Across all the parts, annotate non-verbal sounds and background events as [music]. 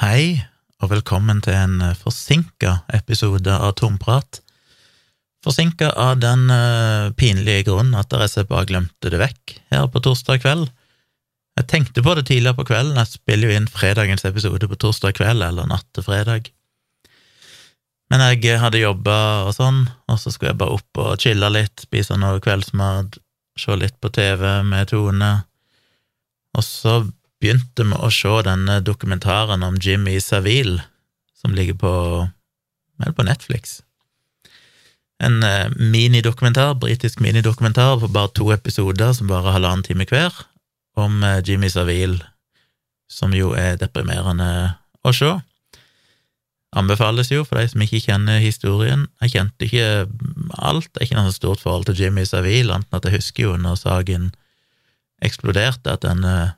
Hei, og velkommen til en forsinka episode av Tomprat. Forsinka av den uh, pinlige grunn at jeg bare glemte det vekk her på torsdag kveld. Jeg tenkte på det tidligere på kvelden, jeg spiller jo inn fredagens episode på torsdag kveld, eller natt til fredag. Men jeg hadde jobba og sånn, og så skulle jeg bare opp og chille litt, spise noe kveldsmat, se litt på TV med Tone, og så begynte med å se denne dokumentaren om Jimmy Savile, som ligger på, på Netflix. En eh, minidokumentar, britisk minidokumentar på bare to episoder, som bare halvannen time hver, om eh, Jimmy Savile, som jo er deprimerende å se. Anbefales jo for de som ikke kjenner historien. Jeg kjente ikke alt, det er ikke noe stort forhold til Jimmy Savile, annet enn at jeg husker jo når saken eksploderte, at denne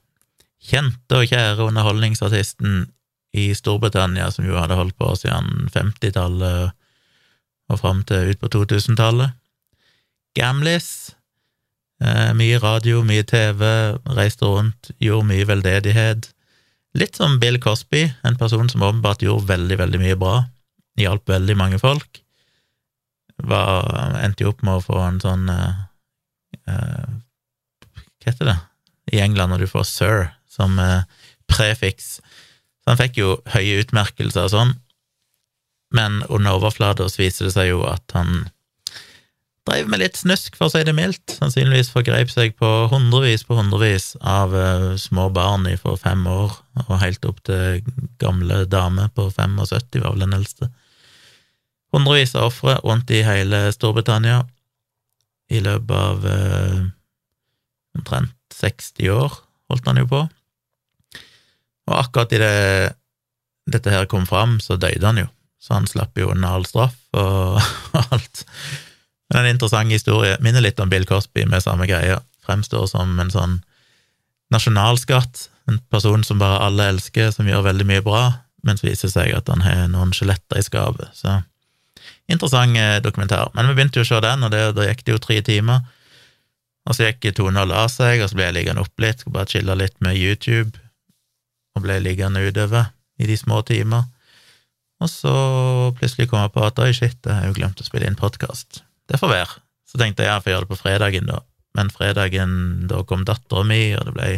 kjente og kjære underholdningsartisten i Storbritannia, som jo hadde holdt på siden 50-tallet og fram til ut på 2000-tallet. Gamlis. Eh, mye radio, mye TV, reiste rundt, gjorde mye veldedighet. Litt som Bill Cosby, en person som åpenbart gjorde veldig, veldig mye bra. Hjalp veldig mange folk. Var, endte jo opp med å få en sånn eh, eh, Hva heter det i England når du får sir som eh, prefiks? Så han fikk jo høye utmerkelser og sånn, men under overflata viser det seg jo at han drev med litt snusk, for å si det mildt. Sannsynligvis forgrep seg på hundrevis på hundrevis av uh, små barn fra fem år og helt opp til gamle dame på 75, var vel den eldste. Hundrevis av ofre rundt i hele Storbritannia i løpet av uh, omtrent 60 år, holdt han jo på. Og akkurat idet dette her kom fram, så døde han jo, så han slapp jo unna all straff og, [laughs] alt. Men en interessant historie. Minner litt om Bill Cosby med samme greia. Fremstår som en sånn nasjonalskatt, en person som bare alle elsker, som gjør veldig mye bra, mens det viser seg at han har noen skjeletter i skapet. Så interessant eh, dokumentar. Men vi begynte jo å se den, og det, da gikk det jo tre timer. Og så gikk Tone og la seg, og så ble jeg liggende opp litt, skulle bare chille litt med YouTube, og ble liggende utover i de små timer. Og så plutselig kom jeg på at oi, shit, jeg har jo glemt å spille inn podkast. Det får være. Så tenkte jeg ja, jeg får gjøre det på fredagen, da. Men fredagen, da kom dattera mi, og det ble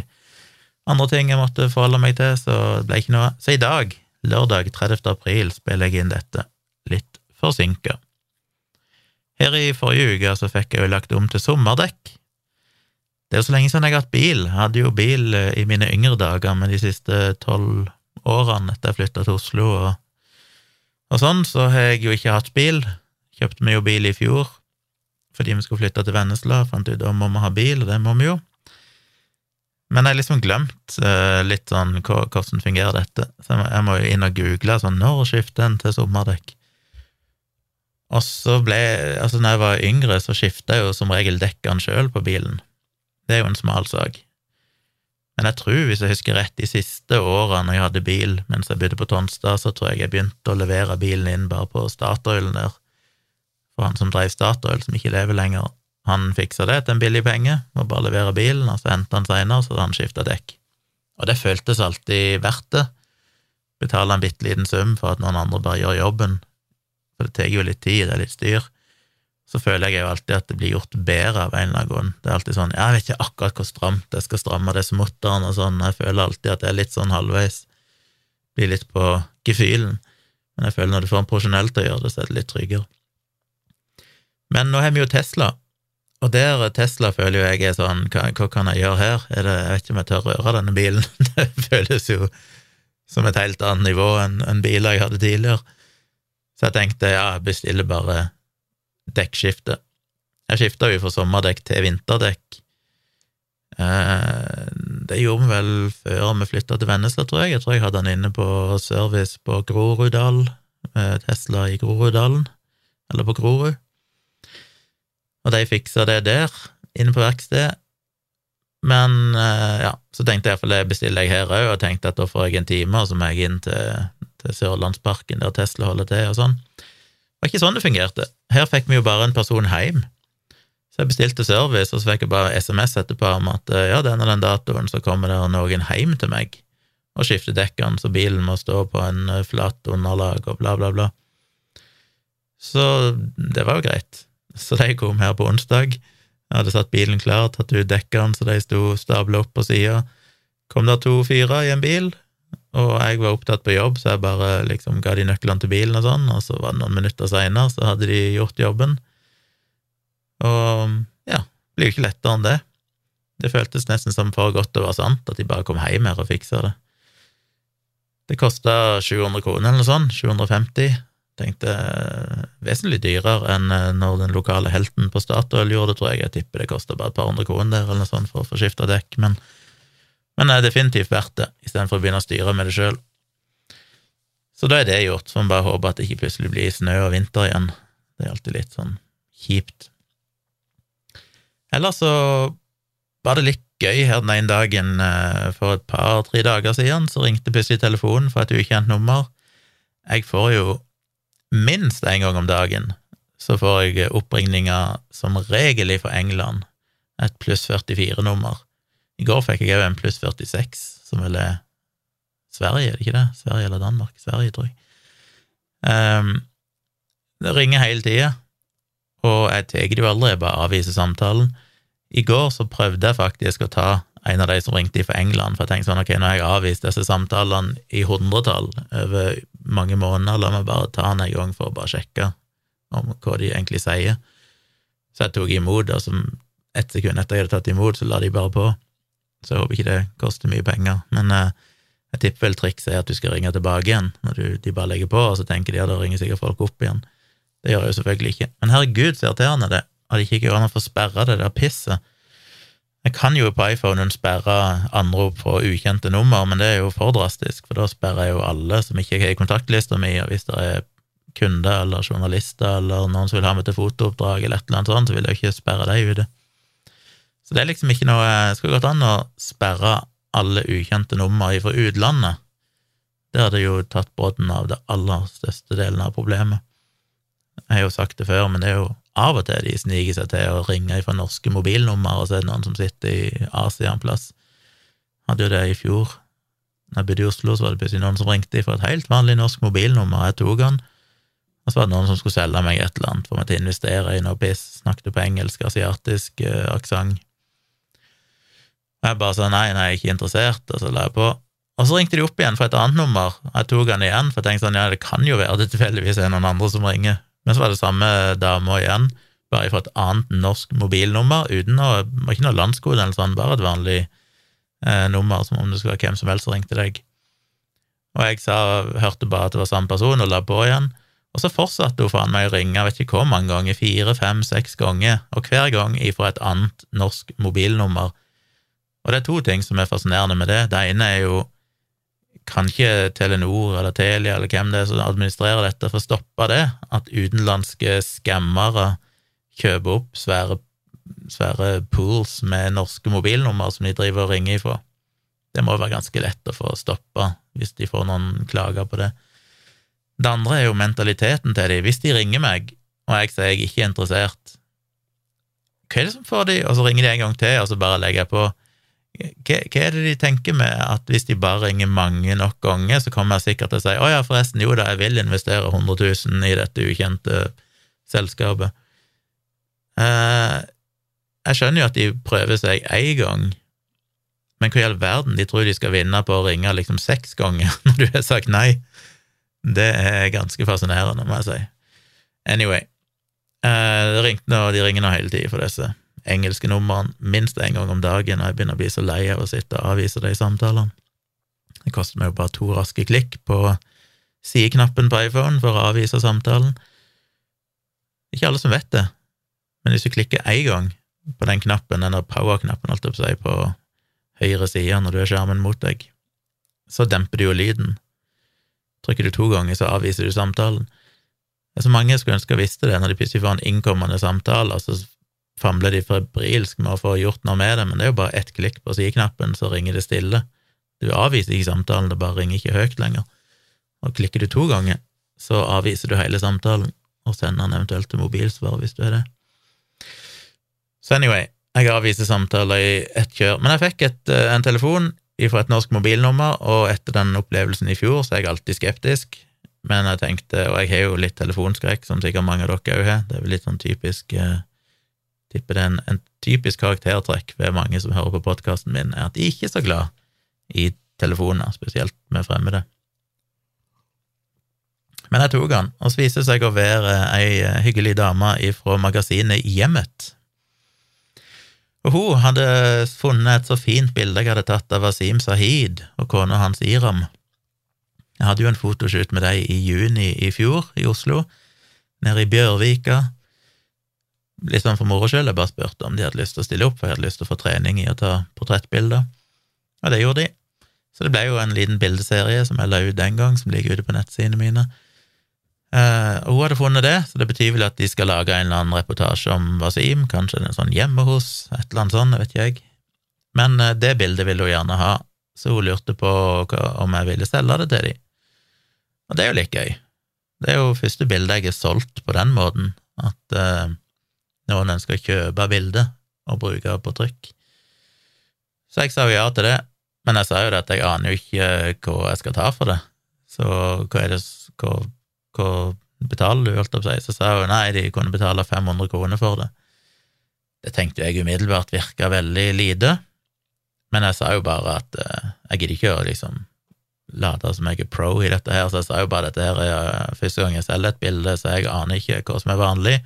andre ting jeg måtte forholde meg til, så det ble ikke noe. Så i dag, lørdag 30. april, spiller jeg inn dette litt forsinka. Her i forrige uke så fikk jeg jo lagt om til sommerdekk, det er jo så lenge siden jeg har hatt bil. Jeg hadde jo bil eh, i mine yngre dager, men de siste tolv årene etter jeg flytta til Oslo og, og, sånn, så har jeg jo ikke hatt bil. Kjøpte vi jo bil i fjor fordi vi skulle flytte til Vennesla. Fant ut at må vi ha bil, og det må vi jo. Men jeg har liksom glemt uh, litt sånn hvordan fungerer dette. Så jeg må jo inn og google sånn når skifter en til sommerdekk? Og så ble Altså, når jeg var yngre, så skifta jeg jo som regel dekkene sjøl på bilen. Det er jo en smal sak. Men jeg tror, hvis jeg husker rett, de siste årene jeg hadde bil mens jeg bodde på Tonstad, så tror jeg jeg begynte å levere bilen inn bare på Statoilen der. For han som drev Statoil, som ikke lever lenger, han fiksa det til en billig penge, og bare levere bilen, og så hentet han seinere, så hadde han skifta dekk. Og det føltes alltid verdt det. Betale en bitte liten sum for at noen andre bare gjør jobben, for det tar jo litt tid, det er litt styr så føler jeg jo alltid at det blir gjort bedre av en eller annen grunn. Det er alltid sånn Jeg vet ikke akkurat hvor stramt jeg skal stramme disse mutterne og sånn. Jeg føler alltid at det er litt sånn halvveis. Blir litt på gefühlen. Men jeg føler når du får en profesjonell til å gjøre det, så er det litt tryggere. Men nå har vi jo Tesla, og der Tesla føler jo jeg er sånn Hva, hva kan jeg gjøre her? Er det, jeg vet ikke om jeg tør røre denne bilen. [laughs] det føles jo som et helt annet nivå enn en biler jeg hadde tidligere. Så jeg tenkte ja, jeg bestiller bare dekkskifte. Jeg skifta jo fra sommerdekk til vinterdekk. Eh, det gjorde vi vel før vi flytta til Vennesla, tror jeg. Jeg tror jeg hadde den inne på service på Groruddalen, eh, Tesla i Groruddalen, eller på Grorud. Og de fiksa det der, inne på verkstedet. Men eh, ja, så tenkte jeg iallfall det bestiller jeg her òg, og tenkte at da får jeg en time, og så må jeg inn til, til Sørlandsparken, der Tesla holder til, og sånn var ikke sånn det fungerte. Her fikk vi jo bare en person hjem. Så jeg bestilte service, og så fikk jeg bare SMS etterpå om at eh, ja, den og den datoen så kommer det noen hjem til meg og skifter dekkene, så bilen må stå på en eh, flatt underlag og bla, bla, bla. Så det var jo greit. Så de kom her på onsdag. Jeg hadde satt bilen klar, tatt ut dekkene så de sto stabla opp på sida. Kom der to fyrer i en bil, og jeg var opptatt på jobb, så jeg bare liksom ga de nøklene til bilen og sånn, og så var det noen minutter seinere, så hadde de gjort jobben. Og ja, det blir jo ikke lettere enn det. Det føltes nesten som for godt å være sant, at de bare kom hjem her og fiksa det. Det kosta 700 kroner eller noe sånt, 750. Tenkte vesentlig dyrere enn eh, når den lokale helten på Statoil gjorde det, tror jeg. Jeg tipper det kosta bare et par hundre kroner der eller noe sånt for å få skifta dekk, men, men det er definitivt verdt det, istedenfor å begynne å styre med det sjøl. Så da er det gjort, så man bare håper at det ikke plutselig blir snø og vinter igjen. Det er alltid litt sånn kjipt. Ellers så var det litt gøy her den ene dagen eh, for et par-tre dager siden, så ringte plutselig telefonen fra et ukjent nummer. Jeg får jo minst én gang om dagen så får jeg oppringninger som regel fra England, et pluss 44-nummer. I går fikk jeg òg en pluss 46, som vel er Sverige, er det ikke det? Sverige eller Danmark? Sverige, tror jeg. Um, det ringer hele tida, og jeg tar det jo aldri, jeg bare avviser samtalen. I går så prøvde jeg faktisk å ta en av de som ringte fra England, for jeg tenkte sånn, ok, nå har jeg avvist disse samtalene i hundretall over mange måneder, la meg bare ta den en gang for å bare sjekke om hva de egentlig sier. Så jeg tok imot, og som ett sekund etter jeg hadde tatt imot, så la de bare på. Så jeg håper ikke det koster mye penger. Men eh, jeg tipper vel trikset er at du skal ringe tilbake igjen når du, de bare legger på, og så tenker de at da ringer sikkert folk opp igjen. Det gjør jeg jo selvfølgelig ikke. Men herregud, så irriterende det at det ikke går an å få sperra det der pisset. Jeg kan jo på iPhonen sperre anrop fra ukjente nummer, men det er jo for drastisk, for da sperrer jeg jo alle som ikke er i kontaktlista mi, og hvis det er kunder eller journalister eller noen som vil ha meg til fotooppdrag eller et eller annet sånt, så vil jeg ikke sperre dem ute. Så det er liksom ikke noe Det skulle gått an å sperre alle ukjente nummer fra utlandet. Det hadde jo tatt brodden av det aller største delen av problemet. Jeg har jo sagt det før, men det er jo av og til de sniker seg til å ringe fra norske mobilnummer, og så er det noen som sitter i Asia en plass. Hadde jo det i fjor. Da jeg bodde i Oslo, så var det plutselig noen som ringte fra et helt vanlig norsk mobilnummer, jeg tok han, og så var det noen som skulle selge meg et eller annet, for meg til å investere i noe piss, snakket på engelsk, asiatisk eh, aksent. Og jeg bare sa nei, nei, jeg er ikke interessert, og så la jeg på. Og så ringte de opp igjen fra et annet nummer, og jeg tok den igjen, for jeg tenkte sånn, ja, det kan jo være det tilfeldigvis er noen andre som ringer. Men så var det samme dama igjen, bare fra et annet norsk mobilnummer, uten noe, ikke noe landskode eller sånn, bare et vanlig eh, nummer, som om det skulle være hvem som helst som ringte deg. Og jeg sa, hørte bare at det var samme person, og la på igjen. Og så fortsatte hun faen meg å ringe, jeg vet ikke hvor mange ganger, fire, fem, seks ganger, og hver gang ifra et annet norsk mobilnummer. Og det er to ting som er fascinerende med det. Det ene er jo kan ikke Telenor eller Telia eller hvem det er som administrerer dette, få stoppa det? At utenlandske skammere kjøper opp svære, svære pools med norske mobilnummer som de driver og ringer ifra? Det må være ganske lett å få stoppa hvis de får noen klager på det. Det andre er jo mentaliteten til de. Hvis de ringer meg, og jeg sier jeg ikke er interessert, hva er det som får de, og så ringer de en gang til, og så bare legger jeg på hva, er det de tenker med at hvis de bare ringer mange nok ganger, så kommer jeg sikkert til å si å ja, forresten, jo da, jeg vil investere 100 000 i dette ukjente selskapet. Eh, jeg skjønner jo at de prøver seg én gang, men hva i all verden de tror de skal vinne på å ringe liksom seks ganger [laughs] når du har sagt nei? Det er ganske fascinerende, må jeg si. Anyway, eh, de ringer nå hele tida for disse engelske numrene minst én gang om dagen, og jeg begynner å bli så lei av å sitte og avvise de samtalene. Det koster meg jo bare to raske klikk på sideknappen på iPhone for å avvise samtalen. Ikke alle som vet det, men hvis du klikker én gang på den knappen, den power-knappen, alt jeg på å på høyre side når du har skjermen mot deg, så demper du jo lyden. Trykker du to ganger, så avviser du samtalen. Det er så mange som skulle ønske visste det, når de plutselig får en innkommende samtale, og så famler de febrilsk med å få gjort noe med det, men det er jo bare ett klikk på sideknappen, så ringer det stille. Du avviser ikke samtalen, det bare ringer ikke høyt lenger. Og klikker du to ganger, så avviser du hele samtalen, og sender den eventuelt til mobilsvar hvis du er det. Så anyway, jeg avviser samtaler i ett kjør. Men jeg fikk et, eh, en telefon fra et norsk mobilnummer, og etter den opplevelsen i fjor, så er jeg alltid skeptisk. Men jeg tenkte, og jeg har jo litt telefonskrekk, som sikkert mange av dere òg har, det er vel litt sånn typisk eh, Tipper det er en, en typisk karaktertrekk ved mange som hører på podkasten min, er at de ikke er så glad i telefoner, spesielt med fremmede. Men jeg tok han, og så viste det seg å være ei hyggelig dame fra magasinet Hjemmet. Og hun hadde funnet et så fint bilde jeg hadde tatt av Wasim Sahid og kona hans Iram jeg hadde jo en fotoshoot med dem i juni i fjor i Oslo, nede i Bjørvika. Litt sånn for moro skyld, jeg bare spurte om de hadde lyst til å stille opp, for jeg hadde lyst til å få trening i å ta portrettbilder, og det gjorde de. Så det ble jo en liten bildeserie som jeg la ut den gang, som ligger ute på nettsidene mine. Uh, og hun hadde funnet det, så det betyr vel at de skal lage en eller annen reportasje om Wasim, kanskje en sånn hjemme hos, et eller annet sånt, vet ikke jeg. Men uh, det bildet ville hun gjerne ha, så hun lurte på om jeg ville selge det til dem. Og det er jo litt gøy. Det er jo første bildet jeg har solgt på den måten, at eh, noen ønsker å kjøpe bildet og bruke på trykk. Så jeg sa jo ja til det, men jeg sa jo det at jeg aner jo ikke hva jeg skal ta for det. Så hva er det hva, hva betaler du, holdt jeg på å si? Så sa hun nei, de kunne betale 500 kroner for det. Det tenkte jeg umiddelbart virka veldig lite, men jeg sa jo bare at eh, jeg gidder ikke å liksom late som jeg er pro i dette her, så jeg sa jo bare at dette her er eh, første gang jeg selger et bilde, så jeg aner ikke hva som er vanlig.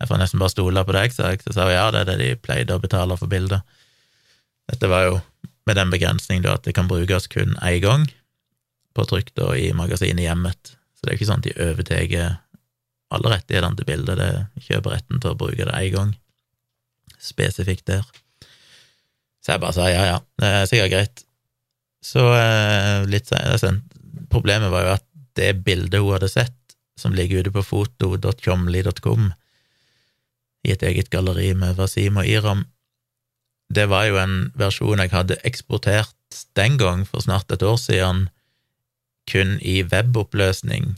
Jeg får nesten bare stole på deg, sa jeg så sa hun ja, det er det de pleide å betale for bildet. Dette var jo med den begrensning at det kan brukes kun én gang på trykk da i magasinet Hjemmet, så det er ikke sånn at de overtar alle rettighetene til bildet, det kjøper retten til å bruke det én gang, spesifikt der. Så jeg bare sa ja, ja, det er sikkert greit. Så eh, litt senere Problemet var jo at det bildet hun hadde sett, som ligger ute på foto.tjomli.com, i et eget galleri med Wasim og Iram, det var jo en versjon jeg hadde eksportert den gang, for snart et år siden, kun i weboppløsning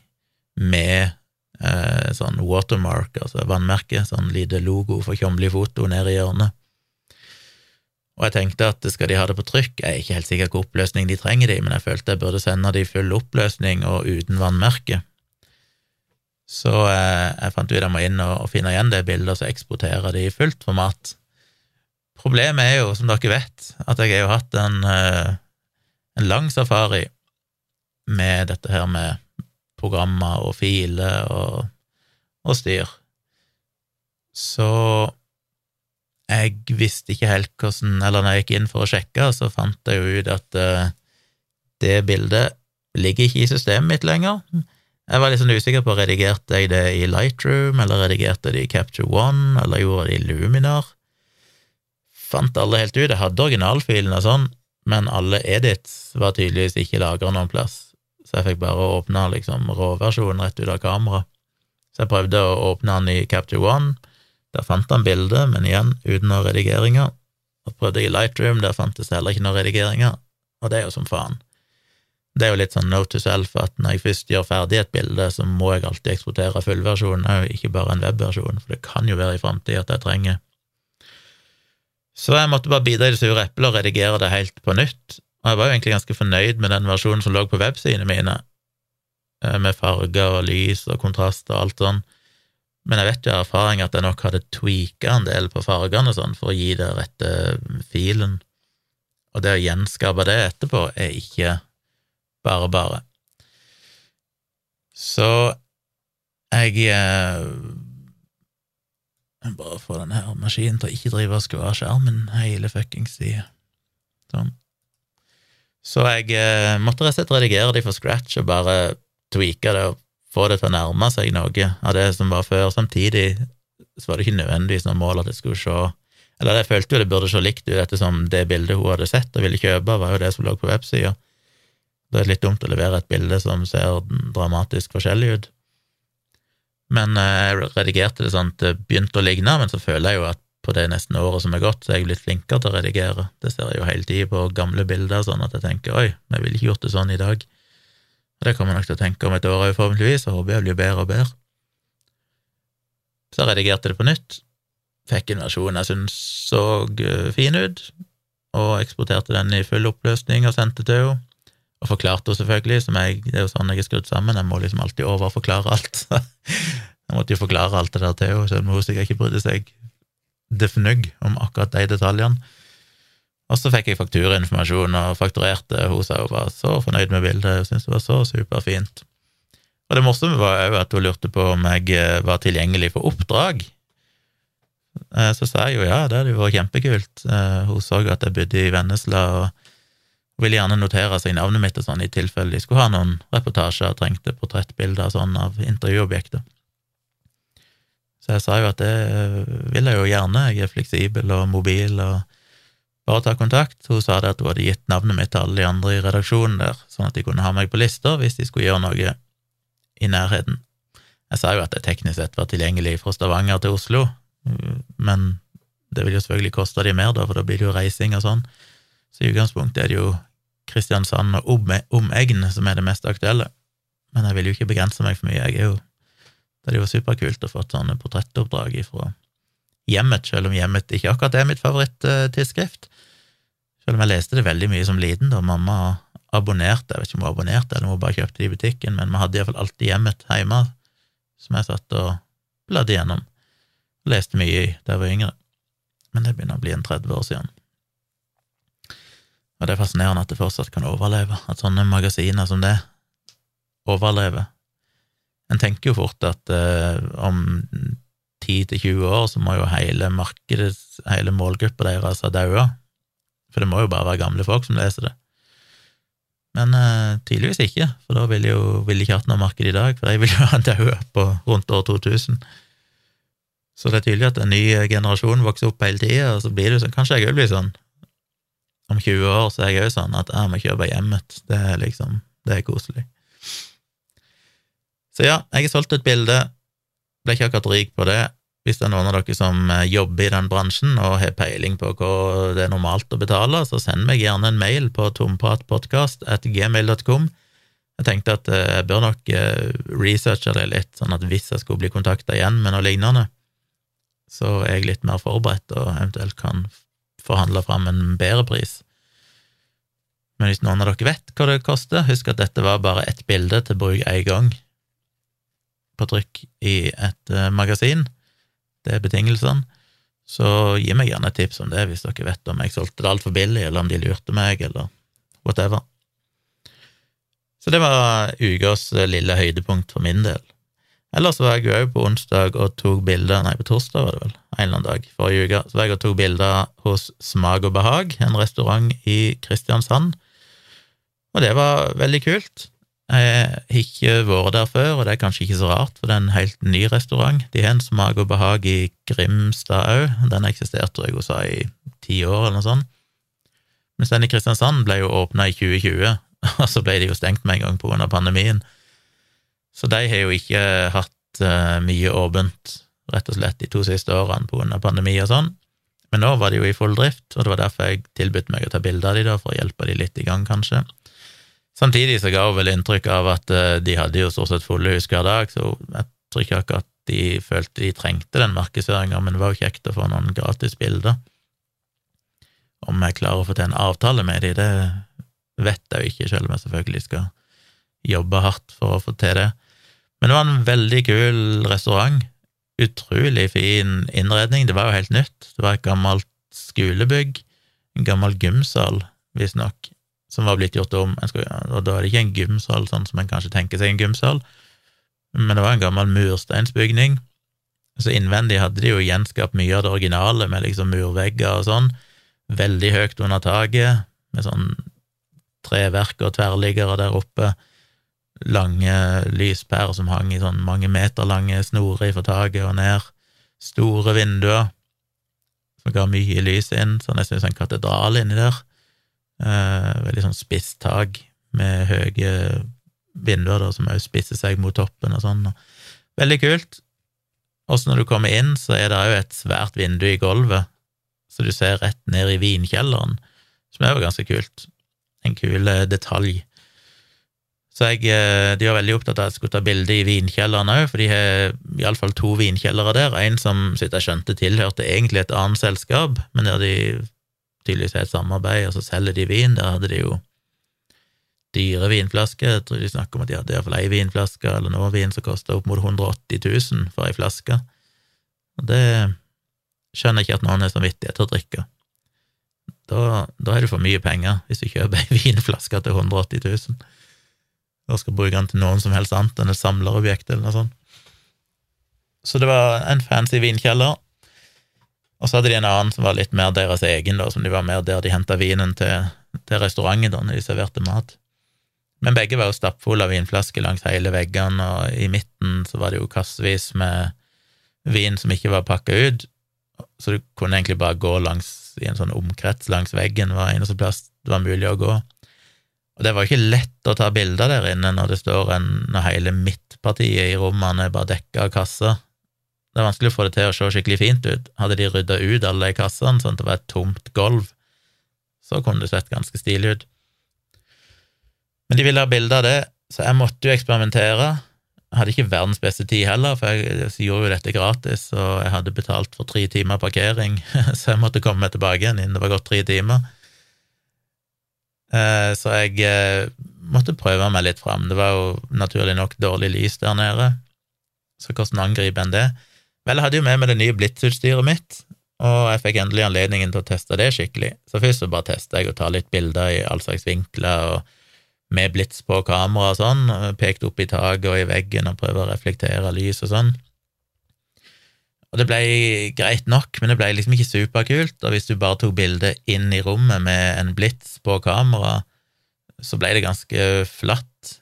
med eh, sånn watermark, altså vannmerke, sånn lite logo for Tjomli Foto nede i hjørnet. Og jeg tenkte at skal de ha det på trykk, jeg er ikke helt sikker hvilken oppløsning de trenger de, men jeg følte jeg burde sende de i full oppløsning og uten vannmerke. Så eh, jeg fant ut at jeg må inn og, og finne igjen det bildet og så eksportere det i fullt format. Problemet er jo, som dere vet, at jeg har jo hatt en, eh, en lang safari med dette her med programmer og filer og, og styr. Så jeg visste ikke helt hvordan Eller når jeg gikk inn for å sjekke, så fant jeg jo ut at eh, det bildet ligger ikke i systemet mitt lenger. Jeg var sånn usikker på redigerte jeg det i Lightroom, eller redigerte det i Capture One, eller gjorde det i Luminar. Fant alle helt ut. Jeg hadde originalfilen og sånn, men alle edits var tydeligvis ikke lagra noen plass, så jeg fikk bare åpne liksom råversjonen rett ut av kamera. Så jeg prøvde å åpne den i Capture One, der fant han bildet, men igjen uten noen redigeringer. Og prøvde i Lightroom, der fantes heller ikke noen redigeringer, og det er jo som faen. Det er jo litt sånn note to self at når jeg først gjør ferdig et bilde, så må jeg alltid eksportere fullversjonen ikke bare en webversjon, for det kan jo være i framtida at jeg trenger. Så jeg måtte bare bite i det sure eplet og redigere det helt på nytt, og jeg var jo egentlig ganske fornøyd med den versjonen som lå på websidene mine, eh, med farger og lys og kontrast og alt sånn. Men jeg vet jo av erfaring at jeg nok hadde tweaka en del på fargene sånn for å gi det rette filen, og det å gjenskape det etterpå er ikke bare bare. Så jeg eh, Bare få denne her maskinen til å ikke drive og skru av skjermen hele fuckings tida. Sånn. Så jeg eh, måtte rett og slett redigere de for scratch og bare tweake det og få det til å nærme seg noe av det som var før. Samtidig så var det ikke nødvendigvis noe mål at jeg skulle se Eller jeg følte jo det burde se likt ut, ettersom det bildet hun hadde sett og ville kjøpe, var jo det som lå på websida. Det er litt dumt å levere et bilde som ser dramatisk forskjellig ut. Men eh, jeg redigerte det sånn at det begynte å ligne, men så føler jeg jo at på det nesten året som er gått, så er jeg blitt flinkere til å redigere. Det ser jeg jo hele tida på gamle bilder, sånn at jeg tenker oi, vi ville ikke gjort det sånn i dag. Og det kommer jeg nok til å tenke om et år òg, forhåpentligvis, og håper jeg blir bedre og bedre. Så jeg redigerte det på nytt, fikk en versjon jeg syntes så eh, fin ut, og eksporterte den i full oppløsning og sendte til henne. Og forklarte henne selvfølgelig, som jeg, det er jo sånn jeg er skrudd sammen, jeg må liksom alltid overforklare alt. [laughs] jeg måtte jo forklare alt det der til henne, selv om hun sikkert ikke brydde seg det fnugg om akkurat de detaljene. Og så fikk jeg fakturainformasjon og fakturerte. Hun sa hun var så fornøyd med bildet, hun syntes det var så superfint. Og det morsomme var òg at hun lurte på om jeg eh, var tilgjengelig for oppdrag. Eh, så sa jeg jo ja, det hadde jo vært kjempekult. Eh, hun så at jeg bodde i Vennesla og ville gjerne notere seg navnet mitt og sånn i tilfelle de skulle ha noen reportasjer og trengte portrettbilder og sånn av intervjuobjekter. Så jeg sa jo at det vil jeg jo gjerne, jeg er fleksibel og mobil og bare ta kontakt. Hun sa det at hun hadde gitt navnet mitt til alle de andre i redaksjonen der, sånn at de kunne ha meg på lister hvis de skulle gjøre noe i nærheten. Jeg sa jo at det teknisk sett var tilgjengelig fra Stavanger til Oslo, men det vil jo selvfølgelig koste de mer, da, for da blir det jo reising og sånn. Så i utgangspunktet er det jo Kristiansand og omegn som er det mest aktuelle. Men jeg vil jo ikke begrense meg for mye. Jeg er jo, det er jo superkult å få sånne portrettoppdrag ifra Hjemmet, selv om Hjemmet ikke akkurat er mitt favoritttidsskrift. Selv om jeg leste det veldig mye som liten da mamma abonnerte, jeg vet ikke om hun abonnerte eller om hun bare kjøpte det i butikken, men vi hadde iallfall alltid Hjemmet hjemme, som jeg satt og bladde gjennom. Leste mye i da jeg var yngre, men det begynner å bli en 30 år siden. Og det er fascinerende at det fortsatt kan overleve, at sånne magasiner som det overlever. En tenker jo fort at eh, om 10-20 år så må jo hele markedet, hele målgruppa deres ha daua. For det må jo bare være gamle folk som leser det. Men eh, tydeligvis ikke, for da ville jo vil de ikke hatt noe marked i dag, for de vil jo ha daua på rundt år 2000. Så det er tydelig at en ny generasjon vokser opp hele tida, og så blir det sånn Kanskje jeg òg blir sånn om 20 år, så er jeg òg sånn at jeg må kjøpe hjemmet. Det er liksom Det er koselig. Så ja, jeg har solgt et bilde. Ble ikke akkurat rik på det. Hvis det er noen av dere som eh, jobber i den bransjen og har peiling på hva det er normalt å betale, så send meg gjerne en mail på tompratpodkast.gmail.com. Jeg tenkte at eh, jeg bør nok eh, researche det litt, sånn at hvis jeg skulle bli kontakta igjen med noe lignende, så er jeg litt mer forberedt og eventuelt kan forhandle fram en bedre pris. Men hvis noen av dere vet hva det koster, husk at dette var bare ett bilde til bruk én gang på trykk i et magasin det er betingelsene. Så gi meg gjerne et tips om det, hvis dere vet om jeg solgte det altfor billig, eller om de lurte meg, eller whatever. Så det var ukas lille høydepunkt for min del. Ellers var jeg òg på onsdag og tok bilder Nei, på torsdag var det vel, en eller annen dag forrige uke. Så var jeg og tok bilder hos Smak og behag, en restaurant i Kristiansand. Og det var veldig kult. Jeg har ikke vært der før, og det er kanskje ikke så rart, for det er en helt ny restaurant. De har en smak og behag i Grimstad òg, den eksisterte tror jeg sa, i ti år eller noe sånt. Mens den i Kristiansand ble jo åpna i 2020, [laughs] og så ble de jo stengt med en gang grunn pandemien. Så de har jo ikke hatt uh, mye åpent, rett og slett, de to siste årene av pandemi og sånn. Men nå var de jo i full drift, og det var derfor jeg tilbød meg å ta bilde av de da, for å hjelpe de litt i gang, kanskje. Samtidig så ga hun vel inntrykk av at eh, de hadde jo stort sett fulle hus hver dag, så jeg tror ikke akkurat de følte de trengte den markedsføringa, men det var jo kjekt å få noen gratis bilder. Om jeg klarer å få til en avtale med de, det vet jeg jo ikke, selv om jeg selvfølgelig skal jobbe hardt for å få til det. Men det var en veldig kul restaurant. Utrolig fin innredning. Det var jo helt nytt. Det var et gammelt skolebygg, en gammel gymsal, visstnok, som var blitt gjort om. og da er det ikke en gymsal, sånn som en kanskje tenker seg en gymsal, men det var en gammel mursteinsbygning. Så innvendig hadde de jo gjenskapt mye av det originale, med liksom murvegger og sånn, veldig høyt under taket, med sånn treverk og tverrliggere der oppe, lange lyspærer som hang i sånn mange meter lange snorer fra taket og ned, store vinduer som ga mye lys inn, sånn nesten som en katedral inni der. Eh, veldig sånn spisst tak med høye vinduer da, som også spisser seg mot toppen og sånn. Veldig kult. Også når du kommer inn, så er det òg et svært vindu i gulvet, så du ser rett ned i vinkjelleren, som er jo ganske kult. En kul eh, detalj. Så jeg, eh, de var veldig opptatt av at jeg skulle ta bilde i vinkjelleren òg, for de har iallfall to vinkjellere der. En som, så jeg skjønte, tilhørte egentlig et annet selskap, men der de tydeligvis er et samarbeid, og så selger de vin. Der hadde de jo dyre vinflasker. Jeg tror de snakker om at de hadde iallfall ei vinflaske eller noe vin som kosta opp mot 180 000 for ei flaske. Og det skjønner jeg ikke at noen er samvittighet til å drikke. Da, da er det for mye penger hvis du kjøper ei [laughs] vinflaske til 180 000 og skal bruke den til noen som helst annet enn et samlerobjekt eller noe sånt. Så det var en fancy vinkjeller, og så hadde de en annen som var litt mer deres egen, da, som de var mer der de henta vinen til, til restauranten da når de serverte mat. Men begge var jo stappfulle av vinflasker langs hele veggene, og i midten så var det jo kassevis med vin som ikke var pakka ut, så du kunne egentlig bare gå langs i en sånn omkrets langs veggen, var eneste plass det var mulig å gå. Og det var jo ikke lett å ta bilder der inne når det står en, når hele midtpartiet i rommene er bare dekka av kasser. Det er vanskelig å få det til å se skikkelig fint ut. Hadde de rydda ut alle de kassene sånn at det var et tomt gulv, så kunne det sett ganske stilig ut. Men de ville ha bilde av det, så jeg måtte jo eksperimentere. Jeg hadde ikke verdens beste tid heller, for jeg, gjorde jo dette gratis, og jeg hadde betalt for tre timer parkering, [laughs] så jeg måtte komme meg tilbake igjen innen det var gått tre timer. Eh, så jeg eh, måtte prøve meg litt fram. Det var jo naturlig nok dårlig lys der nede, så hvordan angriper en det? Vel, jeg hadde jo med meg det nye Blitz-utstyret mitt, og jeg fikk endelig anledningen til å teste det skikkelig. Så først så bare testa jeg å ta litt bilder i all slags vinkler og med blits på kamera og sånn, pekt opp i taket og i veggen og prøvde å reflektere lys og sånn. Og det ble greit nok, men det ble liksom ikke superkult, og hvis du bare tok bilde inn i rommet med en blits på kamera, så ble det ganske flatt.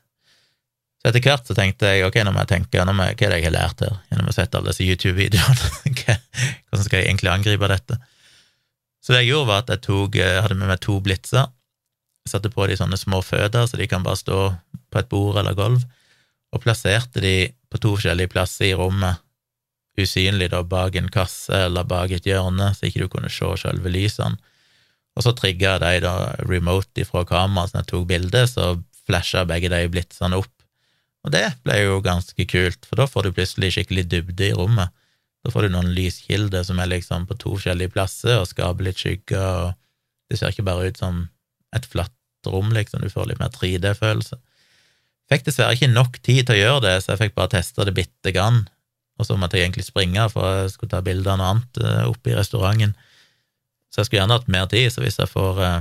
Så etter hvert så tenkte jeg ok, nå må jeg tenke nå jeg, hva er det jeg har lært her, gjennom å sette alle disse YouTube-videoene, [laughs] hvordan skal jeg egentlig angripe dette? Så det jeg gjorde, var at jeg tok, hadde med meg to blitser, satte på de sånne små føder, så de kan bare stå på et bord eller gulv, og plasserte de på to forskjellige plasser i rommet, usynlig da bak en kasse eller bak et hjørne, så ikke du kunne se selve lysene. Og så trigga de da remote ifra kameraet, så jeg tok bildet, så flasha begge de blitsene opp. Og det ble jo ganske kult, for da får du plutselig skikkelig dybde i rommet. Da får du noen lyskilder som er liksom på to forskjellige plasser og skaper litt skygger, og det ser ikke bare ut som et flatt rom, liksom, du får litt mer 3D-følelse. Fikk dessverre ikke nok tid til å gjøre det, så jeg fikk bare testa det bitte grann, og så måtte jeg egentlig springe, for jeg skulle ta bilde av noe annet eh, oppe i restauranten. Så jeg skulle gjerne hatt mer tid, så hvis jeg får eh,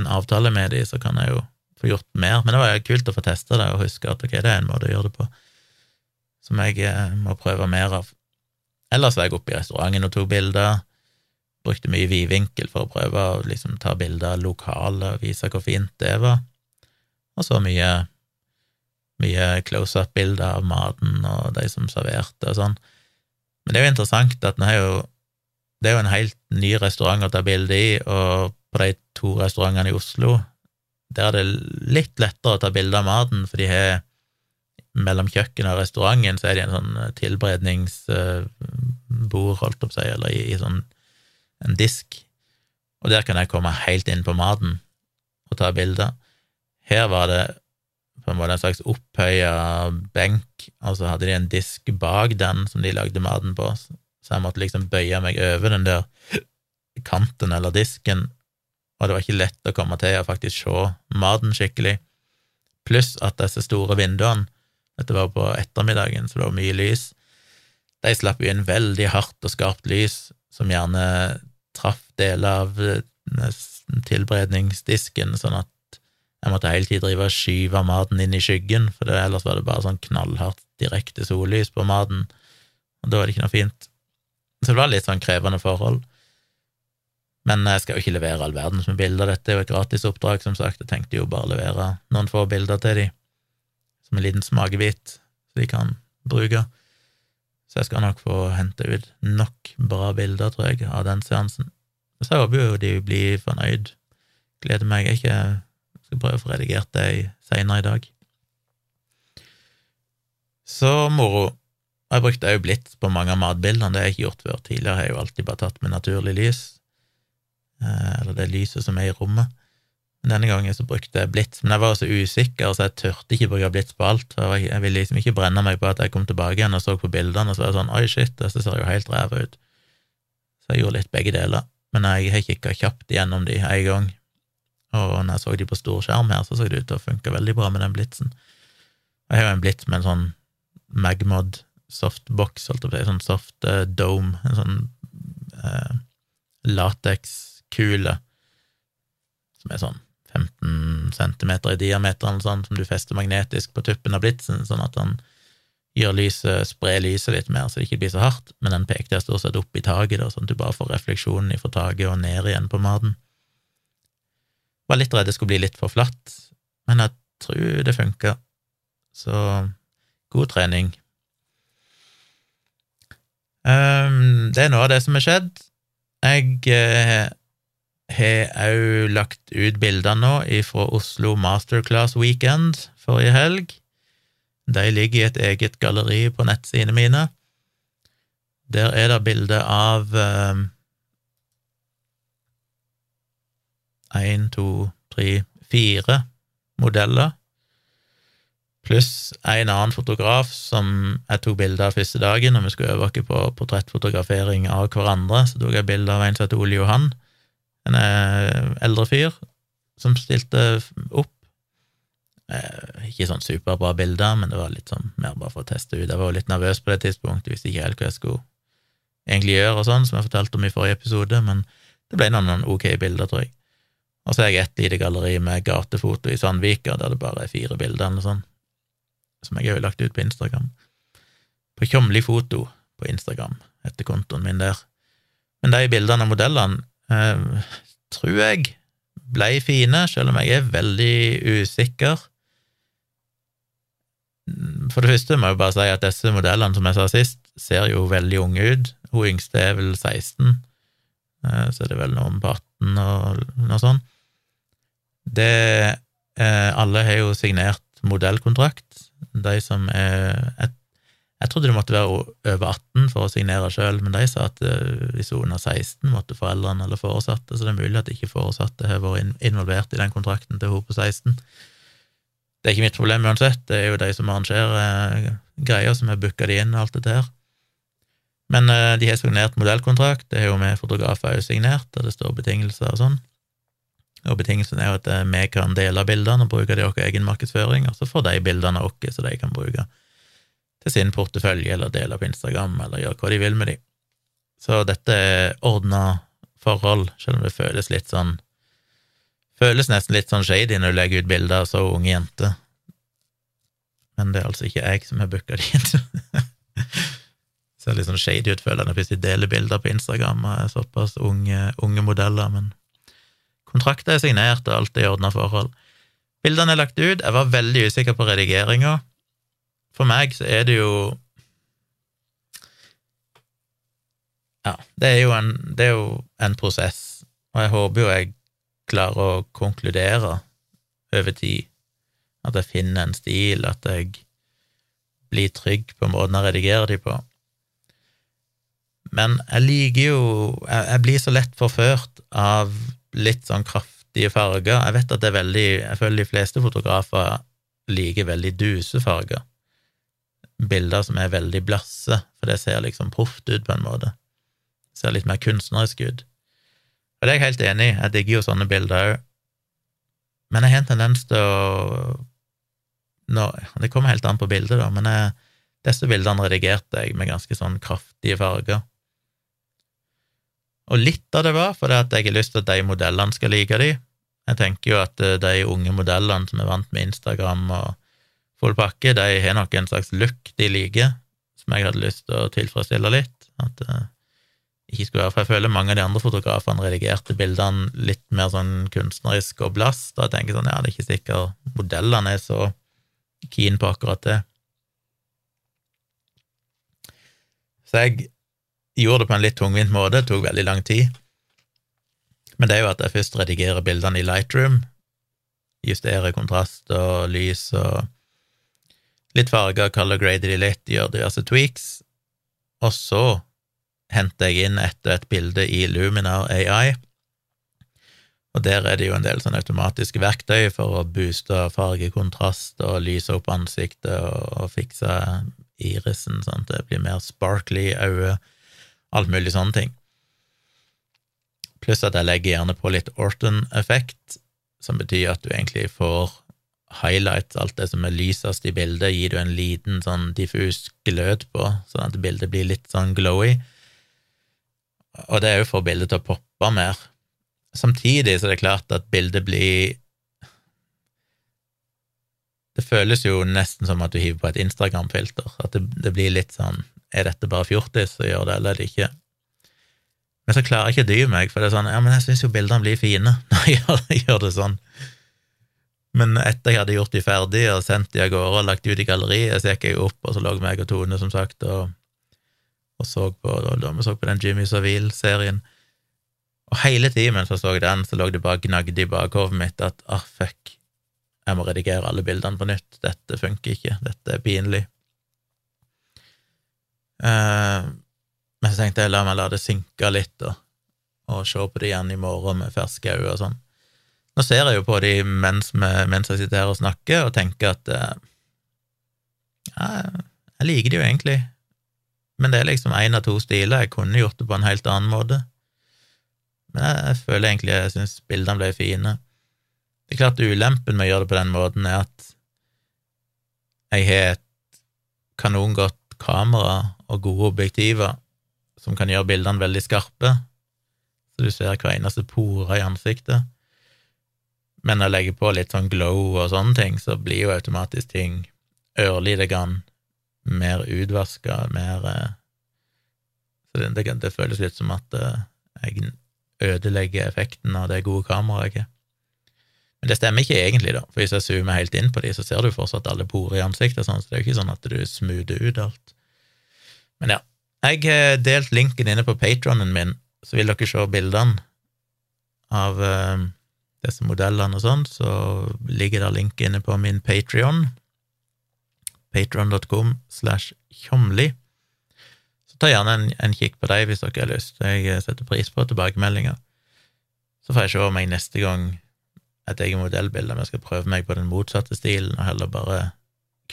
en avtale med de, så kan jeg jo få gjort mer. Men det var kult å få testa det og huske at ok, det er en måte å gjøre det på som jeg eh, må prøve mer av. Ellers var jeg oppe i restauranten og tok bilder. Brukte mye vidvinkel for å prøve å liksom ta bilder av lokale og vise hvor fint det var. Og så mye, mye close up-bilder av maten og de som serverte og sånn. Men det er jo interessant at er jo, det er jo en helt ny restaurant å ta bilde i, og på de to restaurantene i Oslo der er det litt lettere å ta bilde av maten, for de har mellom kjøkkenet og restauranten så er det en sånn eh, tilberedningsbord, holdt opp seg, eller i, i, sånn en disk, og der kan jeg komme helt inn på maten og ta bilder. Her var det på en måte en slags opphøya benk, og så hadde de en disk bak den som de lagde maten på, så jeg måtte liksom bøye meg over den der kanten eller disken og det var ikke lett å komme til å faktisk se maten skikkelig, pluss at disse store vinduene, dette var på ettermiddagen, så det var mye lys, de slapp jo inn veldig hardt og skarpt lys, som gjerne traff deler av eh, tilberedningsdisken, sånn at jeg måtte hele tiden drive og skyve maten inn i skyggen, for ellers var det bare sånn knallhardt direkte sollys på maten, og da var det ikke noe fint. Så det var litt sånn krevende forhold. Men jeg skal jo ikke levere all verdens med bilder, dette er jo et gratisoppdrag, som sagt, jeg tenkte jo bare levere noen få bilder til de, som en liten smakebit, så de kan bruke. Så jeg skal nok få hente ut nok bra bilder, tror jeg, av den seansen. Så jeg håper jo de blir fornøyd. Gleder meg. Jeg ikke skal prøve å få redigert det seinere i dag. Så moro. Jeg brukte òg blits på mange av matbildene, det har jeg ikke gjort før. Tidligere jeg har jeg jo alltid bare tatt med naturlig lys, eller det lyset som er i rommet. Denne gangen så brukte jeg blits, men jeg var så usikker, så jeg turte ikke bruke blits på alt. Jeg ville liksom ikke brenne meg på at jeg kom tilbake igjen og så på bildene, og så var jeg sånn oi, shit, dette ser jo helt ræva ut. Så jeg gjorde litt begge deler. men jeg har kikka kjapt gjennom de en gang, og når jeg så de på stor skjerm her, så så det ut til å funke veldig bra med den blitsen. Jeg har jo en blits med en sånn Magmod softbox, holdt jeg på å si, sånn soft uh, dome, en sånn uh, latekskule som er sånn 15 centimeter i diameter, eller sånn, som du fester magnetisk på tuppen av blitsen, sånn at den gjør lyset, sprer lyset litt mer, så det ikke blir så hardt, men den pekte jeg stort sett opp i taket, sånn at du bare får refleksjonen fra taket og ned igjen på maten. Var litt redd det skulle bli litt for flatt, men jeg tror det funka, så god trening. Um, det er noe av det som har skjedd. Jeg eh, har òg lagt ut bilder nå fra Oslo Masterclass Weekend forrige helg. De ligger i et eget galleri på nettsidene mine. Der er det bilde av én, to, tre, fire modeller, pluss en annen fotograf som jeg tok bilde av første dagen når vi skulle øve oss på portrettfotografering av hverandre. Så tok jeg bilde av en som heter Ole Johan, en eh, eldre fyr, som stilte opp Eh, ikke sånn superbra bilder, men det var litt sånn mer bare for å teste ut. Jeg var litt nervøs på det tidspunktet, visste ikke helt hva jeg skulle egentlig gjøre og sånn, som jeg fortalte om i forrige episode, men det ble noen, noen ok bilder, tror jeg. Og så har jeg et lite galleri med gatefoto i Sandvika, der det bare er fire bilder eller sånn, som jeg har lagt ut på Instagram. På Tjomli Foto på Instagram, etter kontoen min der. Men de bildene av modellene eh, tror jeg ble fine, selv om jeg er veldig usikker for det første må jeg bare si at disse modellene, som jeg sa sist, ser jo veldig unge ut. Hun yngste er vel 16, Så så er det vel noen på 18 og noe sånt. Det eh, Alle har jo signert modellkontrakt. De som er jeg, jeg trodde det måtte være over 18 for å signere sjøl, men de sa at eh, hvis hun er 16, måtte foreldrene eller foresatte, så det er mulig at ikke foresatte har vært involvert i den kontrakten til hun på 16. Det er ikke mitt problem uansett, det er jo de som arrangerer eh, greier, som har booka de inn og alt dette her. Men eh, de har signert modellkontrakt, det er jo vi fotografer òg signert, der det står betingelser og sånn. Og betingelsen er jo at vi kan dele bildene og bruke det i vår egen markedsføring, og så får de bildene våre så de kan bruke til sin portefølje, eller dele på Instagram, eller gjøre hva de vil med de. Så dette er ordna forhold, selv om det føles litt sånn Føles nesten litt sånn shady når du legger ut bilder av så unge jenter. Men det er altså ikke jeg som har booka de inn. [laughs] Ser litt sånn shady ut, føler jeg, når jeg deler bilder på Instagram er såpass unge, unge modeller, men kontrakter er signert, og alt er i ordna forhold. Bildene er lagt ut. Jeg var veldig usikker på redigeringa. For meg så er det jo Ja, det er jo en, er jo en prosess, og jeg håper jo jeg klarer å konkludere over tid. At jeg finner en stil, at jeg blir trygg på måten jeg redigerer de på. Men jeg liker jo Jeg, blir så lett forført av litt sånn kraftige farger. Jeg vet at det er veldig Jeg føler de fleste fotografer liker veldig duse farger. Bilder som er veldig blasse, for det ser liksom proft ut, på en måte. Ser litt mer kunstnerisk ut. Og det er jeg helt enig i, jeg digger jo sånne bilder òg, men jeg har en tendens til å nå, Det kommer helt an på bildet, da, men jeg, disse bildene redigerte jeg med ganske sånn kraftige farger. Og litt av det var fordi at jeg har lyst til at de modellene skal like de. Jeg tenker jo at eh, de unge modellene som er vant med Instagram og full pakke, de har nok en slags look de liker, som jeg hadde lyst til å tilfredsstille litt. At eh, ikke skulle være, for jeg føler mange av de andre fotografene redigerte bildene litt mer sånn kunstnerisk og blast, og jeg tenker sånn, ja, det er ikke sikkert modellene er så keen på akkurat det. Så jeg gjorde det på en litt tungvint måte, det tok veldig lang tid. Men det er jo at jeg først redigerer bildene i Lightroom, justerer kontrast og lys og litt farger, color grader de litt, gjør diverse tweaks, og så henter jeg inn et og et bilde i Luminar AI, og der er det jo en del sånn automatiske verktøy for å booste fargekontrast og lyse opp ansiktet og, fikse irisen sånn at det blir mer sparkly i alt mulig sånne ting. Pluss at jeg legger gjerne på litt Orton-effekt, som betyr at du egentlig får highlight alt det som er lysest i bildet, gir du en liten sånn diffus glød på, sånn at bildet blir litt sånn glowy. Og det er jo for bildet til å poppe mer. Samtidig så er det klart at bildet blir Det føles jo nesten som at du hiver på et Instagram-filter, at det, det, blir litt sånn Er dette bare fjortis som gjør det, eller er det ikke? Men så klarer jeg ikke å dy meg, for det er sånn Ja, men jeg syns jo bildene blir fine [laughs] når jeg gjør det sånn. Men etter jeg hadde gjort de ferdig og sendt de av gårde og lagt de ut i galleriet, så gikk jeg opp, og så lå meg og Tone, som sagt, og, og så på da vi så på den Jimmy Savile-serien. Og hele tiden mens jeg så den, så lå det bare gnagde i bakhovet mitt at ah, fuck, jeg må redigere alle bildene på nytt, dette funker ikke, dette er pinlig. Uh, men så tenkte jeg la meg la det synke litt, og, og se på det igjen i morgen med ferske øyne og sånn. Nå ser jeg jo på de mens, mens, jeg sitter her og snakker, og tenker at eh, ja, jeg liker de jo egentlig, men det er liksom én av to stiler. Jeg kunne gjort det på en helt annen måte. Men jeg, jeg føler egentlig jeg syns bildene ble fine. Det er klart ulempen med å gjøre det på den måten er at jeg har et kanongodt kamera og gode objektiver som kan gjøre bildene veldig skarpe, så du ser hver eneste pore i ansiktet. Men når jeg legger på litt sånn glow og sånne ting, så blir jo automatisk ting ørlite grann mer utvaska, mer eh, Så det, det, det, føles litt som at eh, jeg ødelegger effekten av det gode kameraet jeg. Men det stemmer ikke egentlig, da, for hvis jeg zoomer helt inn på de, så ser du fortsatt alle porer i ansiktet, sånn, så det er jo ikke sånn at du smoother ut alt. Men ja, jeg har delt linken inne på patronen min, så vil dere se bildene av disse modellene og sånn, så ligger der link inne på min Patrion, patron.com slash tjomli. Så ta gjerne en, en, kikk på dem hvis dere har lyst. Jeg setter pris på tilbakemeldinger. Så får jeg se om jeg neste gang et eget modellbilde, om jeg skal prøve meg på den motsatte stilen, og heller bare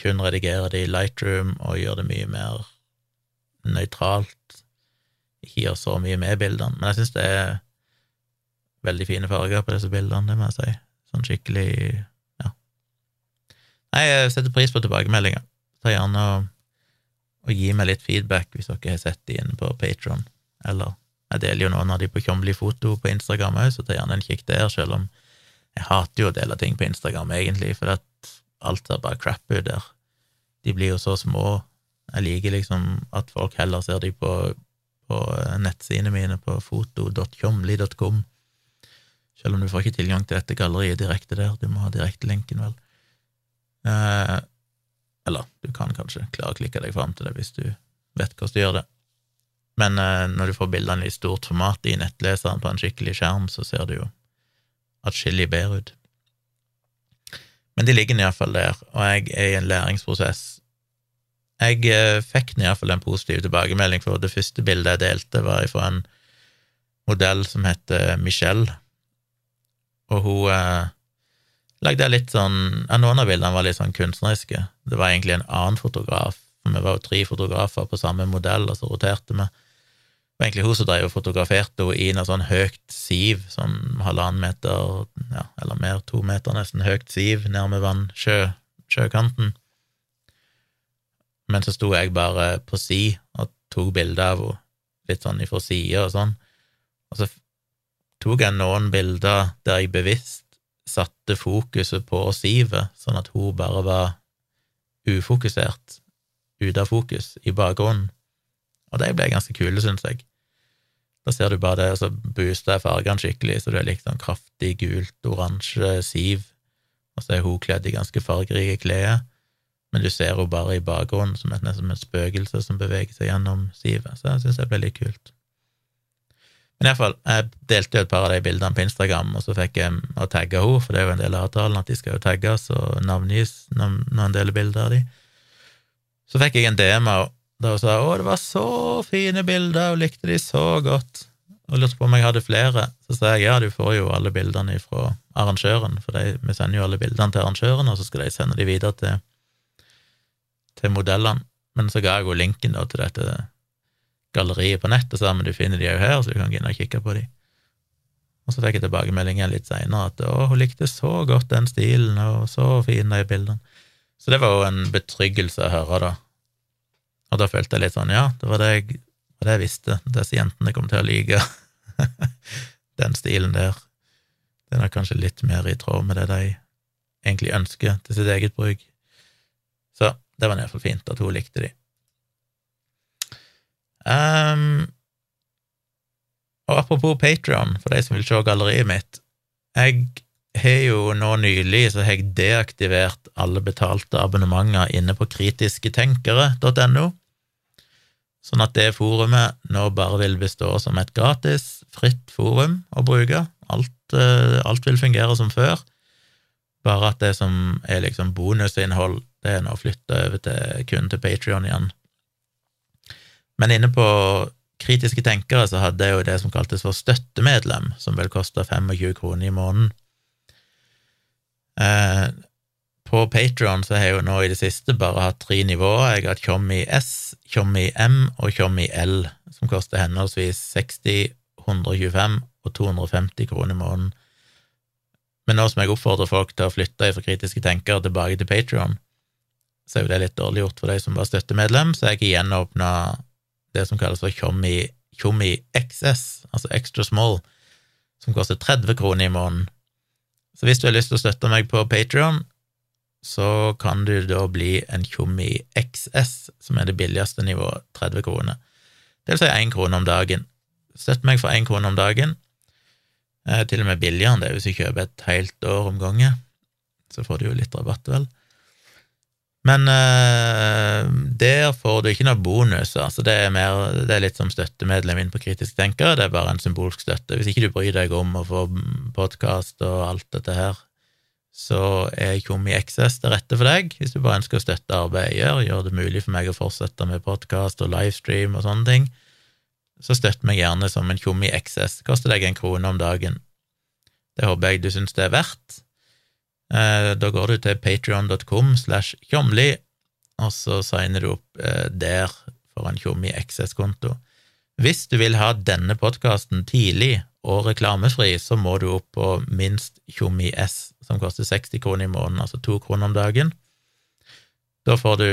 kun redigere det i Lightroom og gjøre det mye mer nøytralt. Ikke gjøre så mye med bildene. Men jeg syns det er veldig fine farger på disse bildene, det må jeg si. Sånn skikkelig ja. Nei, jeg setter pris på tilbakemeldinger. Ta gjerne og, og gi meg litt feedback hvis dere har sett de inne på Patron, eller jeg deler jo noen av de på Kjomli foto på Instagram òg, så ta gjerne en kikk der, selv om jeg hater jo å dele ting på Instagram, egentlig, for at alt ser bare crap ut der. De blir jo så små. Jeg liker liksom at folk heller ser de på, på nettsidene mine på foto.tjomli.com selv om du får ikke tilgang til dette galleriet direkte der, du må ha direktelinken, vel. Eh, eller du kan kanskje klare å klikke deg fram til det hvis du vet hvordan du gjør det. Men eh, når du får bildene i stort format i nettleseren på en skikkelig skjerm, så ser det jo atskillig bedre ut. Men de ligger iallfall der, og jeg er i en læringsprosess. Jeg eh, fikk iallfall en positiv tilbakemelding, for det første bildet jeg delte, var fra en modell som heter Michelle, og hun eh, lagde litt sånn ja, Noen av bildene var litt sånn kunstneriske. Det var egentlig en annen fotograf, vi var jo tre fotografer på samme modell, og så roterte vi. Det var egentlig hun som drev og fotograferte henne i noe sånn høyt siv, sånn halvannen meter, ja, eller mer, to meter nesten, høyt siv nærme vann, sjø, sjøkanten. Men så sto jeg bare på si og tok bilde av henne, litt sånn ifra sida og sånn, og så tok jeg noen bilder der jeg bevisst satte fokuset på sivet, sånn at hun bare var ufokusert, ute av fokus, i bakgrunnen. Og de ble ganske kule, syns jeg. Da ser du bare det, og så booster jeg fargene skikkelig, så du er litt sånn kraftig gult, oransje siv, og så er hun kledd i ganske fargerike klær, men du ser henne bare i bakgrunnen som et, som et spøkelse som beveger seg gjennom sivet, så jeg syns det ble litt kult. Men iallfall, jeg delte jo et par av de bildene på Instagram, og så fikk jeg å tagge henne, for det er jo en del av avtalen at de skal jo tagges og navngis når en deler bilder av de. Så fikk jeg en DM av henne hun sa 'Å, det var så fine bilder, og likte de så godt', og lurte på om jeg hadde flere. Så sa jeg ja, du får jo alle bildene fra arrangøren, for de, vi sender jo alle bildene til arrangøren, og så skal de sende de videre til, til modellene. Men så ga jeg jo linken da til dette galleriet på nettet, sa men du finner de jo her, så du kan gå inn og kikke på de. Og så fikk jeg tilbakemeldingen litt seinere at å, hun likte så godt den stilen, og så fin de bildene. Så det var jo en betryggelse å høre, da. Og da følte jeg litt sånn, ja, det var det jeg, var det jeg visste, disse jentene kom til å like [laughs] den stilen der. Den er kanskje litt mer i tråd med det de egentlig ønsker til sitt eget bruk. Så det var iallfall fint at hun likte de. Um, og apropos Patrion, for de som vil se galleriet mitt. Jeg har jo nå nylig så har jeg deaktivert alle betalte abonnementer inne på kritisketenkere.no, sånn at det forumet nå bare vil bestå som et gratis, fritt forum å bruke. Alt, eh, alt vil fungere som før, bare at det som er liksom bonusinnhold, det er nå flytta over til kun til Patrion igjen. Men inne på kritiske tenkere så hadde jeg jo det som kaltes for støttemedlem, som vel kosta 25 kroner i måneden. Eh, på Patrion så har jeg jo nå i det siste bare hatt tre nivåer. Jeg har hatt Tjommi S, Tjommi M og Tjommi L, som koster henholdsvis 60, 125 og 250 kroner i måneden. Men nå som jeg oppfordrer folk til å flytte fra kritiske tenkere tilbake til Patrion, så er jo det litt dårlig gjort for de som var støttemedlem, så jeg har gjenåpna det som kalles for Tjommi, XS, altså Extra Small, som koster 30 kroner i måneden. Så hvis du har lyst til å støtte meg på Patrion, så kan du da bli en Tjommi XS, som er det billigste nivået, 30 kroner. Det vil si én krone om dagen. Støtt meg for én krone om dagen. Eh, til og med billigere enn det hvis du kjøper et helt år om gangen. Så får du jo litt rabatt, vel. Men uh, der får du ikke noe bonus. Altså det, er mer, det er litt som støttemedlem inn på Kritisk tenkere, det er bare en symbolsk støtte. Hvis ikke du bryr deg om å få podkast og alt dette her, så er Tjommi XS det rette for deg. Hvis du bare ønsker å støtte arbeidet jeg gjør, gjør det mulig for meg å fortsette med podkast og livestream og sånne ting, så støtt meg gjerne som en Tjommi XS. Koster deg en krone om dagen. Det håper jeg du syns det er verdt. Eh, da går du til patrion.com slash tjomli, og så signer du opp eh, der for en Tjommi XS-konto. Hvis du vil ha denne podkasten tidlig og reklamefri, så må du opp på minst Tjommi S, som koster 60 kroner i måneden, altså to kroner om dagen. Da får du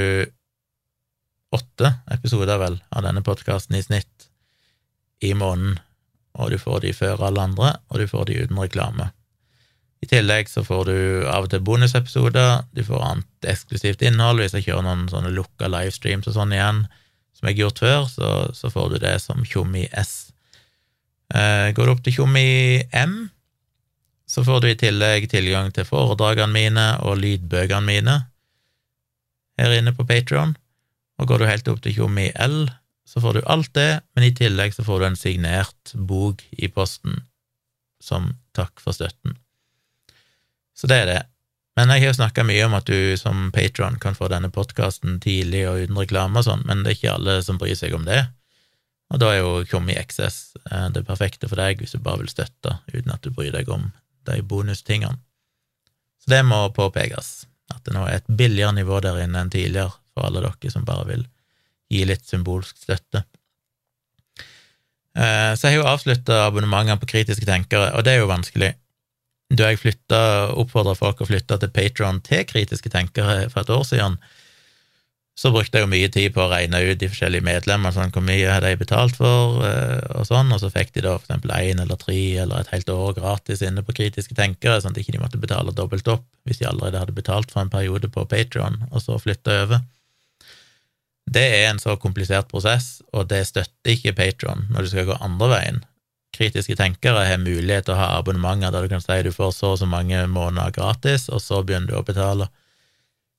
åtte episoder, vel, av denne podkasten i snitt i måneden, og du får de før alle andre, og du får de uten reklame. I tillegg så får du av og til bonusepisoder, du får annet eksklusivt innhold. Hvis jeg kjører noen sånne lukka livestreams og sånn igjen, som jeg har gjort før, så, så får du det som Tjommi S. Eh, går du opp til Tjommi M, så får du i tillegg tilgang til foredragene mine og lydbøkene mine her inne på Patrion. Og går du helt opp til Tjommi L, så får du alt det, men i tillegg så får du en signert bok i posten som takk for støtten. Så det er det. Men jeg har jo snakka mye om at du som patron kan få denne podkasten tidlig og uten reklame og sånn, men det er ikke alle som bryr seg om det. Og da er jo Kom i XS eh, det perfekte for deg hvis du bare vil støtte uten at du bryr deg om de bonustingene. Så det må påpekes, at det nå er et billigere nivå der inne enn tidligere for alle dere som bare vil gi litt symbolsk støtte. Eh, så jeg har jo avslutta abonnementene på kritiske tenkere, og det er jo vanskelig. Da jeg flytta, oppfordra folk å flytte til Patron til kritiske tenkere for et år siden, så brukte jeg jo mye tid på å regne ut de forskjellige medlemmene, sånn hvor mye hadde jeg betalt for, eh, og sånn, og så fikk de da for eksempel én eller tre eller et helt år gratis inne på kritiske tenkere, sånn at de ikke måtte betale dobbelt opp hvis de allerede hadde betalt for en periode på Patron, og så flytta over. Det er en så komplisert prosess, og det støtter ikke Patron når du skal gå andre veien kritiske tenkere har mulighet til å ha abonnementer der du kan si du får så og så mange måneder gratis, og så begynner du å betale.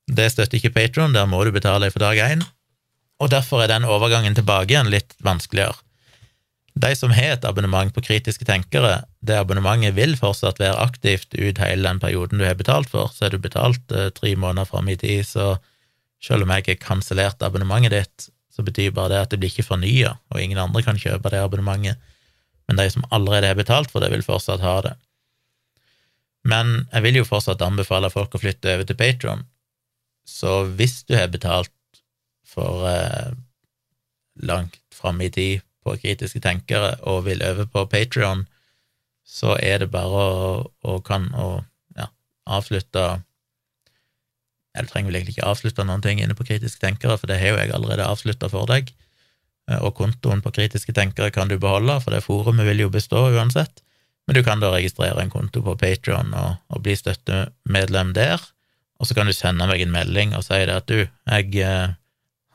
Det støtter ikke Patron, der må du betale for dag én, og derfor er den overgangen tilbake igjen litt vanskeligere. De som har et abonnement på kritiske tenkere, det abonnementet vil fortsatt være aktivt ut hele den perioden du har betalt for, så har du betalt eh, tre måneder fram i tid, så selv om jeg har kansellert abonnementet ditt, så betyr bare det at det blir ikke fornya, og ingen andre kan kjøpe det abonnementet men de som allerede har betalt for det, vil fortsatt ha det. Men jeg vil jo fortsatt anbefale folk å flytte over til Patron, så hvis du har betalt for eh, langt fram i tid på kritiske tenkere og vil øve på Patron, så er det bare å, å kan å ja, avslutte eller trenger vel egentlig ikke avslutte noen ting inne på Kritiske tenkere, for det har jo jeg allerede avslutta for deg. Eh, og kontoen på Kritiske tenkere kan du beholde, for det forumet vil jo bestå uansett. Men du kan da registrere en konto på Patron og, og, bli støttemedlem der. Og så kan du sende meg en melding og si det at du, jeg eh,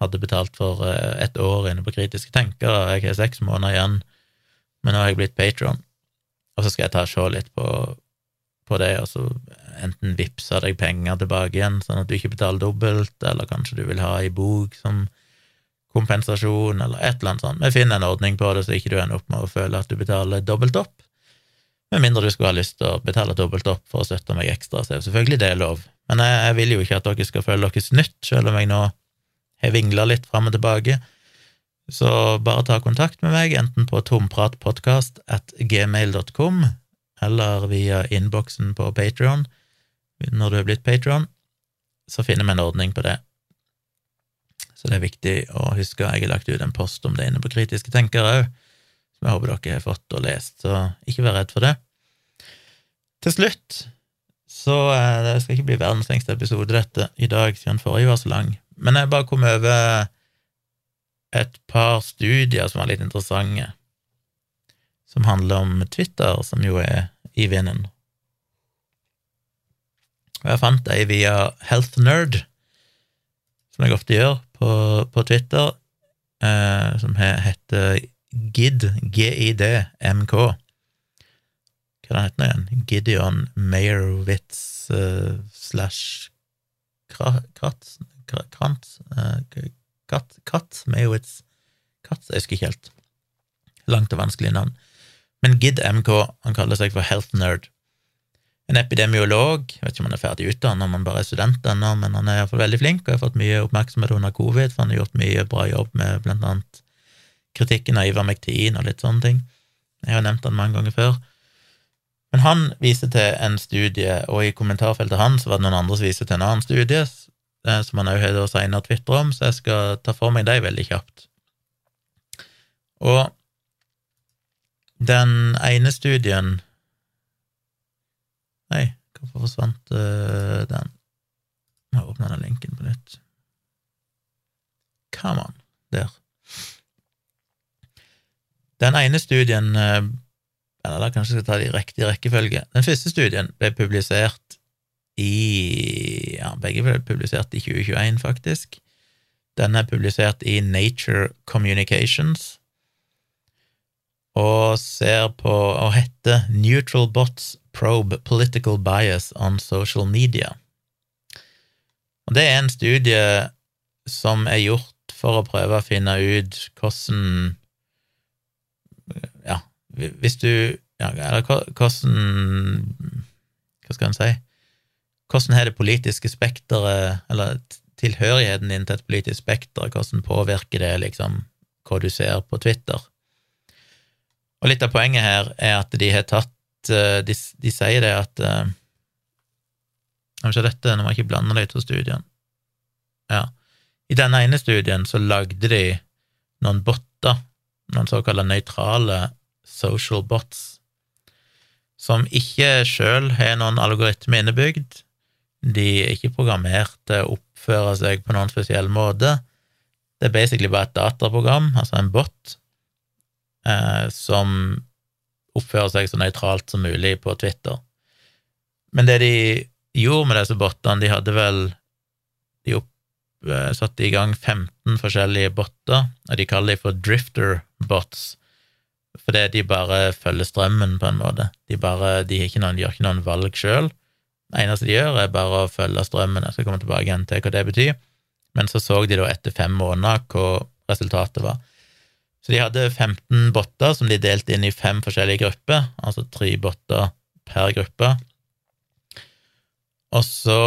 hadde betalt for eh, et år inne på Kritiske tenkere, jeg har seks måneder igjen, men nå har jeg blitt Patron. Og så skal jeg ta og se litt på, på det, og så enten vippse deg penger tilbake igjen, sånn at du ikke betaler dobbelt, eller kanskje du vil ha ei bok som kompensasjon, eller et eller annet sånt. Vi finner en ordning på det, så ikke du ender opp med å føle at du betaler dobbelt opp. Med mindre du skulle ha lyst til å betale dobbelt opp for å støtte meg ekstra, så er selvfølgelig det lov. Men jeg, jeg vil jo ikke at dere skal føle dere snytt, selv om jeg nå har vingla litt fram og tilbake. Så bare ta kontakt med meg, enten på tompratpodkast at gmail.com, eller via innboksen på Patrion når du er blitt Patrion, så finner vi en ordning på det. Så det er viktig å huske. Jeg har lagt ut en post om det inne på Kritiske tenkere òg, som jeg håper dere har fått og lest, så ikke vær redd for det. Til slutt så eh, Det skal ikke bli verdens lengste episode, dette, i dag, siden forrige var så lang, men jeg bare kom over et par studier som var litt interessante, som handler om Twitter, som jo er i vinden. Og jeg fant ei via HealthNerd, som jeg ofte gjør på, på Twitter, eh, som heter GID, G-I-D-M-K. Hva er det heter igjen? Gideon Meyerowitz eh, slash uh, Katt, Katt Meyerowitz Katz, jeg husker ikke helt. Langt og vanskelig navn. Men GID MK, han kaller seg for Health Nerd en epidemiolog. Jeg vet ikke om han er ferdig utdannet, om han bare er student ennå, men han er iallfall veldig flink og har fått mye oppmerksomhet under covid, for han har gjort mye bra jobb med blant annet kritikken av Ivermektin og litt sånne ting. Jeg har nevnt han mange ganger før. Men han viste til en studie, og i kommentarfeltet hans var det noen andre som viste til en annen studie, eh, som han òg har senere tvitra om, så jeg skal ta for meg dem veldig kjapt. Og den ene studien Nei, hvorfor forsvant uh, den? Jeg åpner den linken på nytt. Come on. Der. Den ene studien uh, Eller da kanskje jeg skal ta det i riktig rekkefølge. Den første studien ble publisert i Ja, begge ble publisert i 2021, faktisk. Den er publisert i Nature Communications og ser på og heter Neutral Bots Probe Political Bias on Social Media. Og Det er en studie som er gjort for å prøve å finne ut hvordan Ja, hvis du ja, Eller hvordan Hva skal en si? Hvordan har det politiske spekteret, eller tilhørigheten din til et politisk spekter, hvordan påvirker det liksom hva du ser på Twitter? Og litt av poenget her er at de har tatt eh, De, de sier det at eh, se dette, nå må jeg ikke blande de to studiene. Ja. I denne ene studien så lagde de noen botter, noen såkalte nøytrale social bots, som ikke sjøl har noen algoritme innebygd. De er ikke programmert til å oppføre seg på noen spesiell måte. Det er basically bare et dataprogram, altså en bot, eh, som oppfører seg så nøytralt som mulig på Twitter. Men det de gjorde med disse bottene, de hadde vel De eh, satte i gang 15 forskjellige botter, og de kaller de for drifter bots, fordi de bare følger strømmen, på en måte. De, bare, de, noen, de gjør ikke noen valg sjøl. Det eneste de gjør, er bare å følge strømmen. Jeg skal komme tilbake igjen til hva det betyr. Men så så de da etter fem måneder hva resultatet var. Så de hadde 15 botter som de delte inn i fem forskjellige grupper, altså tre botter per gruppe. Og så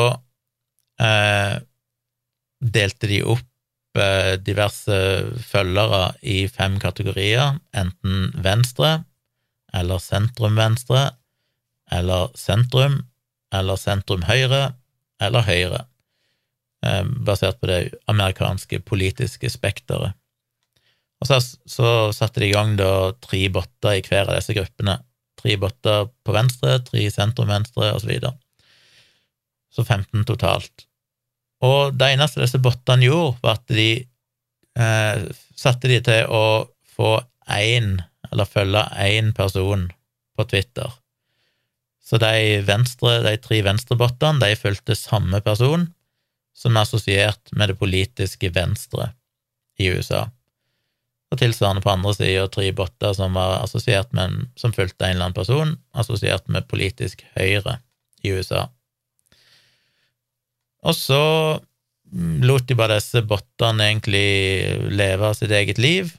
eh, delte de opp eh, diverse følgere i fem kategorier, enten venstre eller sentrum-venstre eller sentrum eller sentrum-høyre eller høyre, eh, basert på det amerikanske politiske spekteret. Og så, så, satte de i gang da tre botter i hver av disse gruppene. tre botter på venstre, tre sentrum-venstre, og så videre. Så 15 totalt. Og det eneste disse bottene gjorde, var at de eh, satte de til å få én, eller følge én person på Twitter. Så de, venstre, de tre venstrebottene de fulgte samme person, som er assosiert med det politiske venstre i USA. Og tilsvarende på andre sida tre botter som var assosiert med en, som fulgte en eller annen person, assosiert med politisk høyre i USA. Og så lot de bare disse bottene egentlig leve sitt eget liv.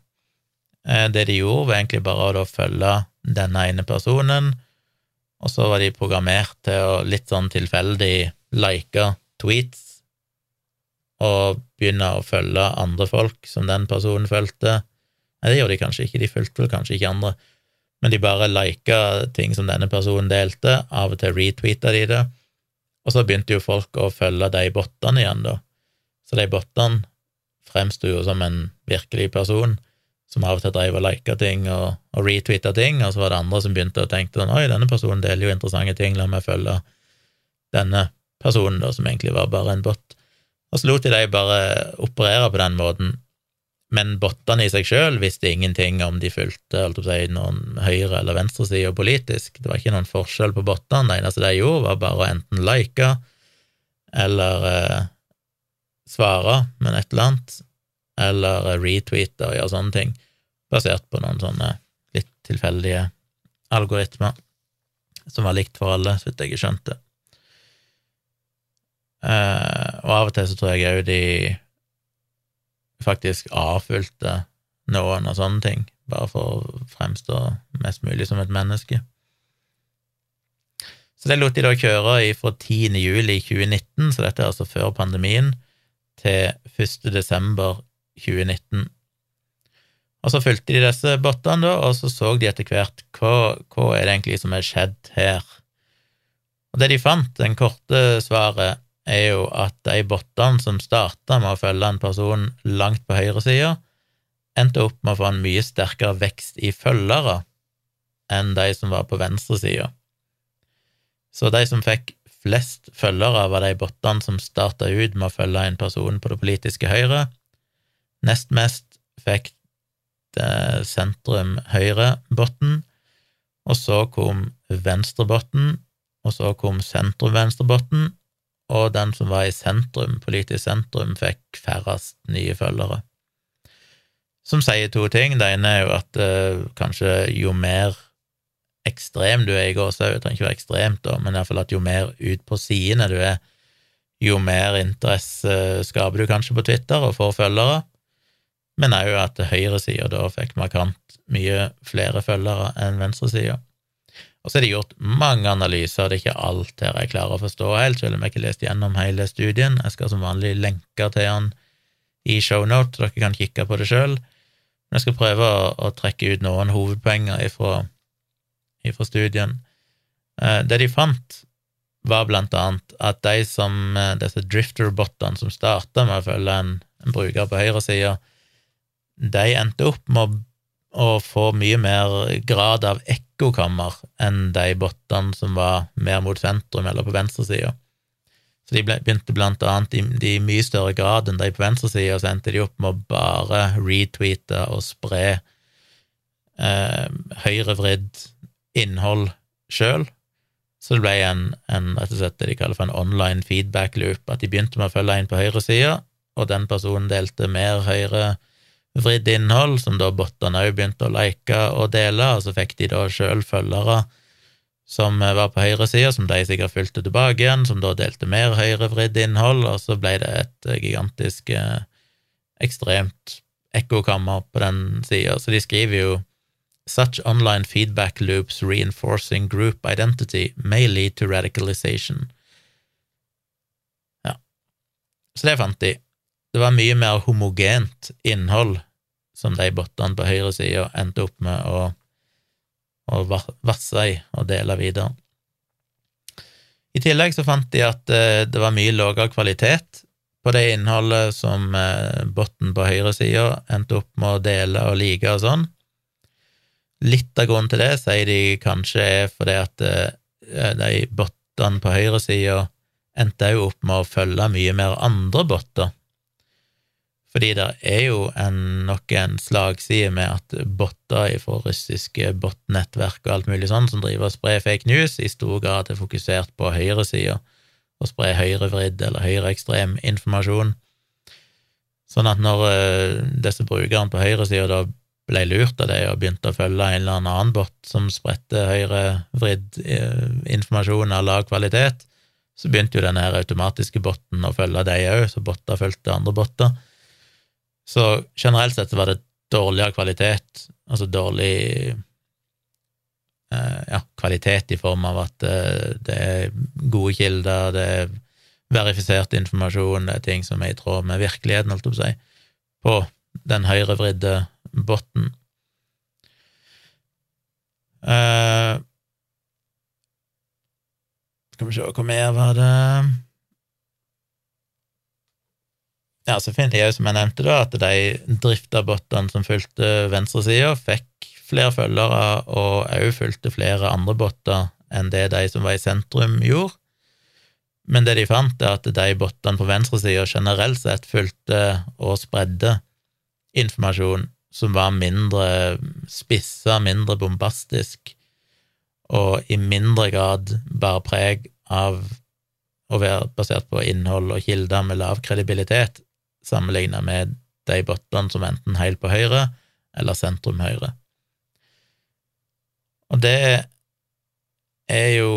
Eh, det de gjorde, var egentlig bare å følge denne ene personen, og så var de programmert til å litt sånn tilfeldig like tweets og begynne å følge andre folk som den personen fulgte. Nei, det gjorde de kanskje ikke, de fulgte vel kanskje ikke andre, men de bare lika ting som denne personen delte, av og til retweeta de det, og så begynte jo folk å følge de bottene igjen, da. Så de bottene fremsto jo som en virkelig person som av og til drev og lika ting og, og retweeta ting, og så var det andre som begynte å tenke sånn oi, denne personen deler jo interessante ting, la meg følge denne personen, da, som egentlig var bare en bot. Og så lot de dem bare operere på den måten, men bottene i seg sjøl visste ingenting om de fulgte si, noen høyre- eller venstreside politisk. Det var ikke noen forskjell på bottene. Det eneste de gjorde, var bare å enten like eller eh, svare med et eller annet, eller eh, retweete og gjøre sånne ting, basert på noen sånne litt tilfeldige algoritmer som var likt for alle, så vidt jeg skjønte. Eh, og av og til så tror jeg òg de faktisk avfylte noen av sånne ting, bare for å fremstå mest mulig som et menneske. Så det lot de da kjøre fra 10. juli 2019, så dette er altså før pandemien, til 1. desember 2019. Og så fulgte de disse bottene, da, og så så de etter hvert hva, hva er det egentlig som er skjedd her. Og det de fant, den korte svaret, er jo at de bottene som starta med å følge en person langt på høyresida, endte opp med å få en mye sterkere vekst i følgere enn de som var på venstresida. Så de som fikk flest følgere, var de bottene som starta ut med å følge en person på det politiske høyre. Nest mest fikk sentrum-høyre-botten, og så kom venstrebotten, og så kom sentrum-venstrebotten, og den som var i sentrum, politisk sentrum, fikk færrest nye følgere. Som sier to ting. Det ene er jo at uh, kanskje jo mer ekstrem du er i gåsehud, trenger ikke være ekstremt, da, men iallfall at jo mer ut på sidene du er, jo mer interesse skaper du kanskje på Twitter og får følgere, men òg at høyresida da fikk markant mye flere følgere enn venstresida. Og så er det gjort mange analyser, det er ikke alt her jeg klarer å forstå helt, selv om jeg ikke har lest gjennom hele studien. Jeg skal som vanlig lenke til den i shownote, så dere kan kikke på det sjøl. Men jeg skal prøve å, å trekke ut noen hovedpoenger ifra, ifra studien. Eh, det de fant, var blant annet at de som, eh, disse drifter-botene som starta med å følge en, en bruker på høyresida, de endte opp med å, å få mye mer grad av ekkokammer enn de bottene som var mer mot sentrum eller på venstresida. Så de begynte blant annet i, de mye større grad enn de på venstresida, så endte de opp med å bare retweete og spre eh, høyrevridd innhold sjøl. Så det ble en, en, rett og slett det de kaller for en online feedback loop, at de begynte med å følge en på høyresida, og den personen delte mer høyre vridd innhold, som da bottene òg begynte å like og dele, og så fikk de da sjøl følgere som var på høyresida, som de sikkert fulgte tilbake igjen, som da delte mer høyrevridd innhold, og så ble det et gigantisk, eh, ekstremt ekkokammer på den sida. Så de skriver jo Such online feedback loops reinforcing group identity may lead to radicalization. Ja, så det fant de. Det var mye mer homogent innhold som de bottene på høyresida endte opp med å, å vasse i og dele videre. I tillegg så fant de at eh, det var mye lavere kvalitet på det innholdet som eh, botten på høyresida endte opp med å dele og like og sånn. Litt av grunnen til det sier de kanskje er fordi at eh, de bottene på høyresida endte òg opp med å følge mye mer andre botter. Fordi det er jo en, nok en slagside med at botter fra russiske botnettverk og alt mulig sånn som driver og sprer fake news, i stor grad er fokusert på høyresida, og sprer høyrevridd eller høyreekstrem informasjon. Sånn at når uh, disse brukerne på høyresida da ble lurt av det og begynte å følge en eller annen bot som spredte høyrevridd uh, informasjon av lav kvalitet, så begynte jo denne her automatiske botten å følge dem òg, så botter fulgte andre botter. Så generelt sett var det dårligere kvalitet, altså dårlig eh, ja, kvalitet i form av at det er gode kilder, det er verifisert informasjon, det er ting som er i tråd med virkeligheten, holdt jeg på å si, på den høyrevridde botten. Eh, skal vi se, hvor mer var det Ja, så finner jeg òg, som jeg nevnte, da, at de drifta bottene som fulgte venstresida, fikk flere følgere og òg fulgte flere andre botter enn det de som var i sentrum, gjorde. Men det de fant, er at de bottene på venstresida generelt sett fulgte og spredde informasjon som var mindre spissa, mindre bombastisk, og i mindre grad bar preg av å være basert på innhold og kilder med lav kredibilitet, sammenlignet med de bottene som enten helt på høyre eller sentrum høyre. Og det er jo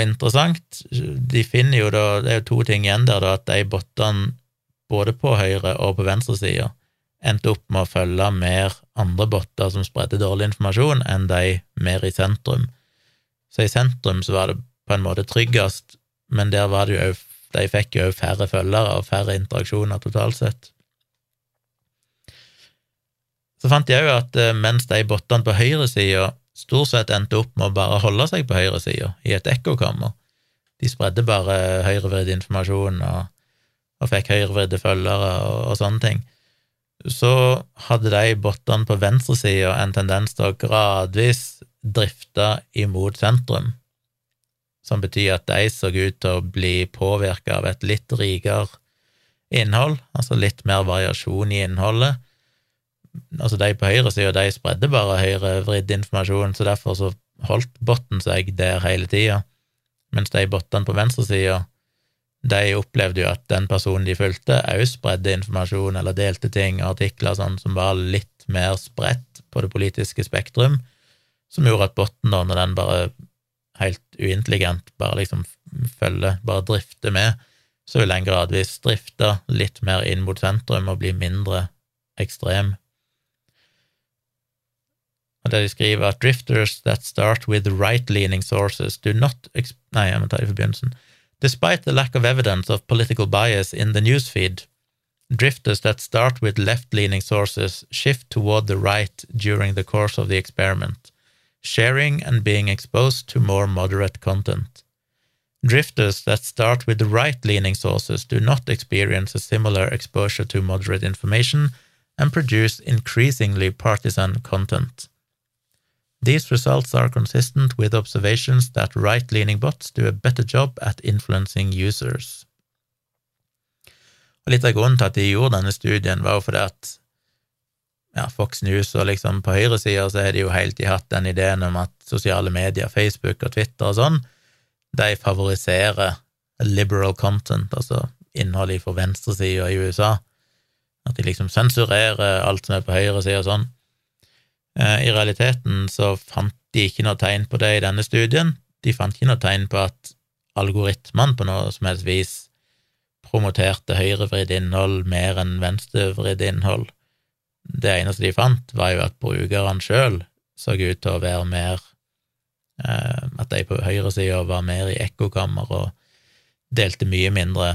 interessant. De finner jo da Det er jo to ting igjen der, da, at de bottene både på høyre og på venstresida endte opp med å følge mer andre botter som spredde dårlig informasjon, enn de mer i sentrum. Så i sentrum så var det på en måte tryggest, men der var det jo de fikk jo færre følgere og færre interaksjoner totalt sett. Så fant jeg òg at eh, mens de bottene på høyresida stort sett endte opp med å bare holde seg på høyresida, i et ekkokammer. De spredde bare høyrevridd informasjon og, og fikk høyrevridde følgere og, og, sånne ting. Så hadde de bottene på venstresida en tendens til å gradvis drifte imot sentrum, som betyr at de så ut til å bli påvirka av et litt rikere innhold, altså litt mer variasjon i innholdet, altså De på høyresida de spredde bare høyrevridd informasjon, så derfor så holdt botten seg der hele tida, mens de bottene på venstresida de opplevde jo at den personen de fulgte, òg spredde informasjon eller delte ting, artikler sånn som var litt mer spredt på det politiske spektrum, som gjorde at botten, da, når den bare helt uintelligent bare liksom følger, bare drifter med, så vil en gradvis drifte litt mer inn mot sentrum og bli mindre ekstrem og det de skriver at drifters that start with right-leaning sources do not Nei, jeg må ta det i forbindelsen. Despite the lack of evidence of political bias in the newsfeed, drifters that start with left-leaning sources shift toward the right during the course of the experiment, sharing and being exposed to more moderate content. Drifters that start with the right-leaning sources do not experience a similar exposure to moderate information and produce increasingly partisan content. These results are consistent with observations that right-leaning bots do a better job at influencing users. Litt av grunnen til at de gjorde denne studien, var jo fordi at ja, Fox News og liksom på høyresida så har de jo helt tida hatt den ideen om at sosiale medier, Facebook og Twitter og sånn, de favoriserer liberal content, altså innholdet fra venstresida i USA. At de liksom sensurerer alt som er på høyresida og sånn. Eh, I realiteten så fant de ikke noe tegn på det i denne studien. De fant ikke noe tegn på at algoritmene på noe som helst vis promoterte høyrevridd innhold mer enn venstrevridd innhold. Det eneste de fant, var jo at brukerne sjøl så ut til å være mer eh, At de på høyresida var mer i ekkokammer og delte mye mindre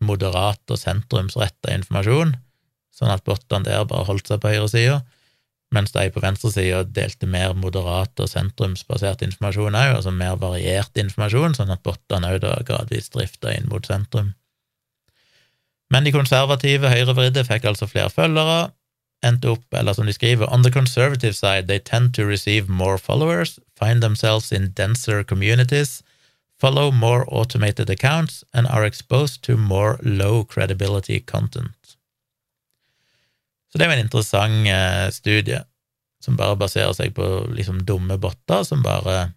moderat og sentrumsretta informasjon, sånn at bottene der bare holdt seg på høyresida mens de på venstresida delte mer moderat og sentrumsbasert informasjon òg, altså mer variert informasjon, sånn at bottene òg gradvis drifta inn mot sentrum. Men de konservative høyrevridde fikk altså flere følgere, endte opp, eller som de skriver, on the conservative side, they tend to receive more followers, find themselves in denser communities, follow more automated accounts, and are exposed to more low credibility content. Så det jo en interessant eh, studie, som bare baserer seg på liksom dumme botter som bare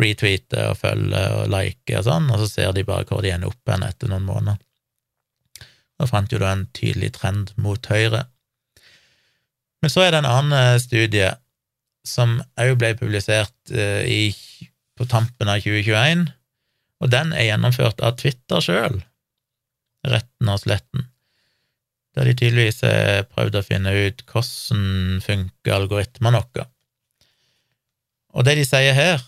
retweeter og følger og liker og sånn, og så ser de bare hvor de ender opp igjen etter noen måneder. Da fant jo da en tydelig trend mot høyre. Men så er det en annen eh, studie som òg ble publisert eh, i, på tampen av 2021, og den er gjennomført av Twitter sjøl, retten og sletten, der de tydeligvis har prøvd å finne ut hvordan funker algoritmene våre. Og det de sier her,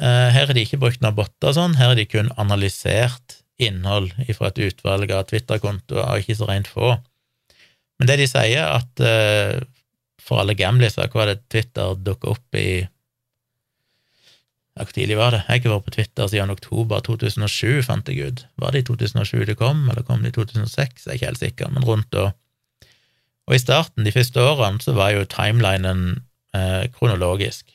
eh, her har de ikke brukt noen botter sånn, her har de kun analysert innhold fra et utvalg av Twitter-kontoer, ikke så rent få. Men det de sier, at for alle gamliser, hva var det Twitter dukka opp i Hvor tidlig var det? Jeg har ikke vært på Twitter siden oktober 2007, fant jeg ut. Var det i 2007 det kom, eller kom det i 2006? Jeg er ikke helt sikker, men rundt da. Og i starten, de første årene, så var jo timelinen eh, kronologisk.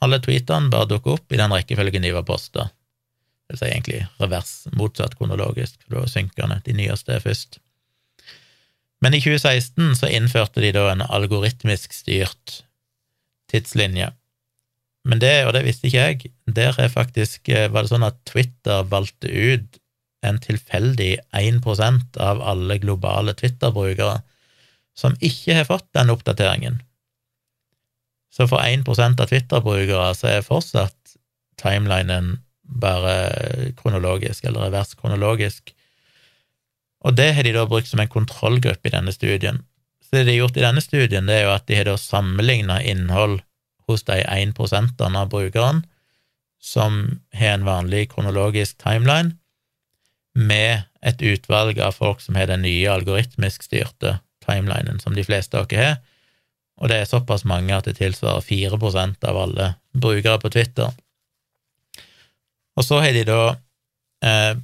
Alle tweetene bare dukka opp i den rekkefølgen de var posta. Det vil si egentlig revers, motsatt kronologisk, for da synker. De nyeste først. Men i 2016 så innførte de da en algoritmisk styrt tidslinje. Men det, og det visste ikke jeg, der er faktisk, eh, var det sånn at Twitter valgte ut en tilfeldig 1% av alle globale Twitter-brukere som ikke har fått den oppdateringen. Så for 1% av Twitter-brukere så er fortsatt timelinen bare kronologisk, eller revers kronologisk, og det har de da brukt som en kontrollgruppe i denne studien. Så det de har gjort i denne studien, det er jo at de har da sammenligna innhold hos de 1% av brukerne som har en vanlig kronologisk timeline, med et utvalg av folk som har den nye algoritmisk styrte timelinen, som de fleste av dere har, og det er såpass mange at det tilsvarer 4% av alle brukere på Twitter. Og så har de da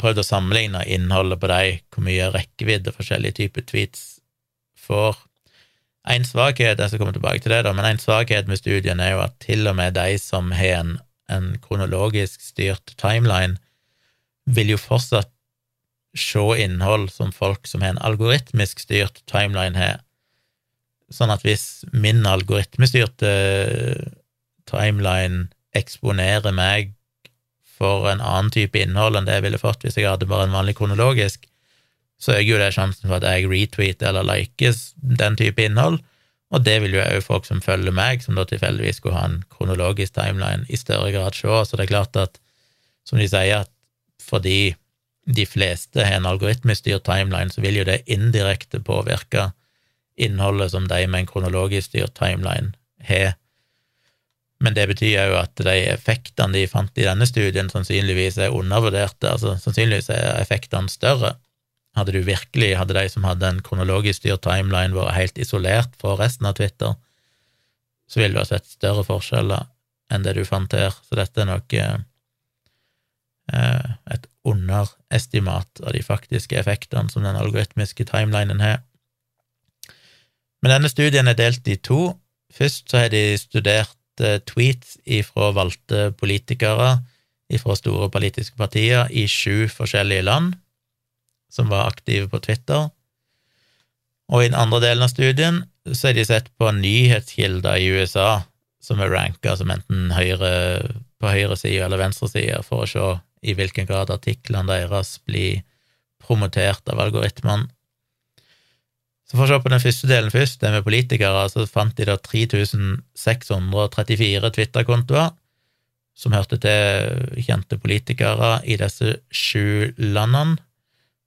prøvd å sammenligne innholdet på dem, hvor mye rekkevidde forskjellige typer tweets får. En svakhet, jeg skal komme tilbake til det, da, men en svakhet med studien er jo at til og med de som har en, en kronologisk styrt timeline, vil jo fortsatt se innhold som folk som har en algoritmisk styrt timeline har. Sånn at hvis min algoritmestyrte timeline eksponerer meg for en annen type innhold enn det jeg ville fått hvis jeg hadde bare en vanlig kronologisk, så øker jo det sjansen for at jeg retweeter eller likes den type innhold, og det vil jo òg folk som følger meg, som da tilfeldigvis skulle ha en kronologisk timeline, i større grad se. Så det er klart at, som de sier, at fordi de fleste har en algoritmisk styrt timeline, så vil jo det indirekte påvirke innholdet som de med en kronologisk styrt timeline har men det betyr jo at de effektene de fant i denne studien, sannsynligvis er undervurderte. altså Sannsynligvis er effektene større. Hadde du virkelig, hadde de som hadde en kronologisk styrt timeline, vært helt isolert fra resten av Twitter, så ville du ha sett større forskjeller enn det du fant her. Så dette er nok eh, et underestimat av de faktiske effektene som den algoritmiske timelinen har. Men denne studien er delt i to. Først så har de studert Eh, tweets ifra valgte politikere ifra store politiske partier i sju forskjellige land som var aktive på Twitter. Og i den andre delen av studien så er de sett på nyhetskilder i USA som er ranka som enten høyre, på høyresida eller venstresida, for å se i hvilken grad artiklene deres blir promotert av algoritmene. Så for å se på den første delen først, det med politikere, så fant de da 3634 Twitter-kontoer som hørte til kjente politikere i disse sju landene.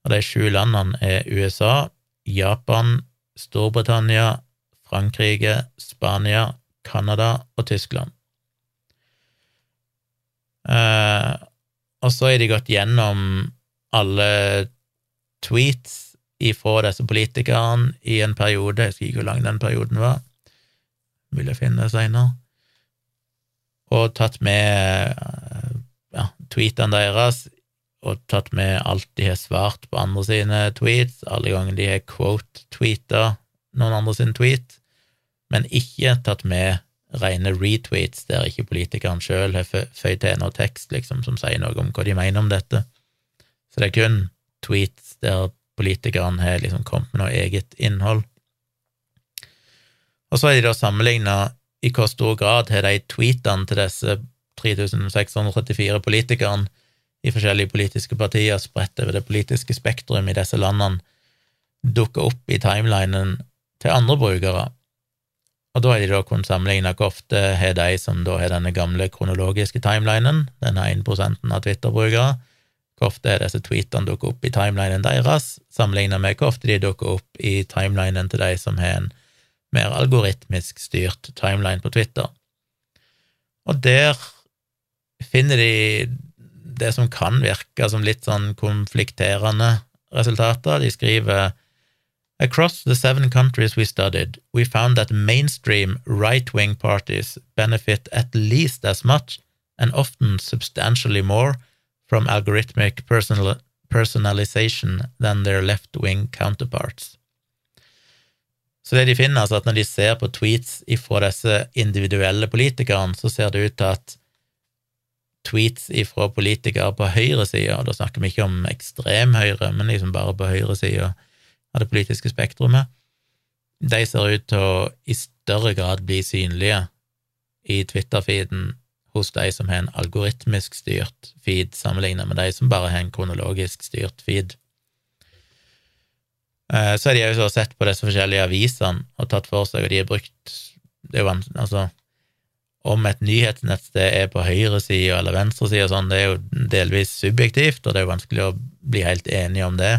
Og de sju landene er USA, Japan, Storbritannia, Frankrike, Spania, Canada og Tyskland. Eh, og så har de gått gjennom alle tweets ifra disse politikerne i en periode, jeg husker ikke hvor lang den perioden var, vil jeg finne seinere, og tatt med ja, tweetene deres, og tatt med alt de har svart på andre sine tweets, alle ganger de har quote-tweeta noen andre sin tweet, men ikke tatt med rene retweets der ikke politikeren sjøl har føyd til noe tekst liksom, som sier noe om hva de mener om dette. Så det er kun tweets der politikeren har liksom kommet med noe eget innhold. Og så er de da sammenligna i hvor stor grad har de tweetene til disse 3634 politikerne i forskjellige politiske partier spredt over det politiske spektrum i disse landene dukker opp i timelinen til andre brukere. Og da har de da kunnet sammenligne hvor ofte har de som da har denne gamle kronologiske timelinen, denne 1 av Twitter-brukere, hvor ofte er disse tweetene dukker opp i timelinen deres, sammenlignet med hvor ofte de dukker opp i timelinen til de som har en mer algoritmisk styrt timeline på Twitter. Og der finner de det som kan virke som litt sånn konflikterende resultater. De skriver Across the seven countries we studied, we found that mainstream right-wing parties benefit at least as much, and often substantially more, from algorithmic personal personalization than their left-wing counterparts. Så det de finner, altså at når de ser på tweets ifra disse individuelle politikerne, så ser det ut til at tweets ifra politikere på høyresida, da snakker vi ikke om ekstrem høyre, men liksom bare på høyresida, av det politiske spektrumet, de ser ut til å i større grad bli synlige i Twitter-feeden hos de som har en algoritmisk styrt feed, sammenlignet med de som bare har en kronologisk styrt feed. Eh, så har de også sett på disse forskjellige avisene og tatt for seg, og de har brukt det er jo, altså, Om et nyhetsnettsted er på høyresida eller venstresida og sånn, det er jo delvis subjektivt, og det er jo vanskelig å bli helt enige om det.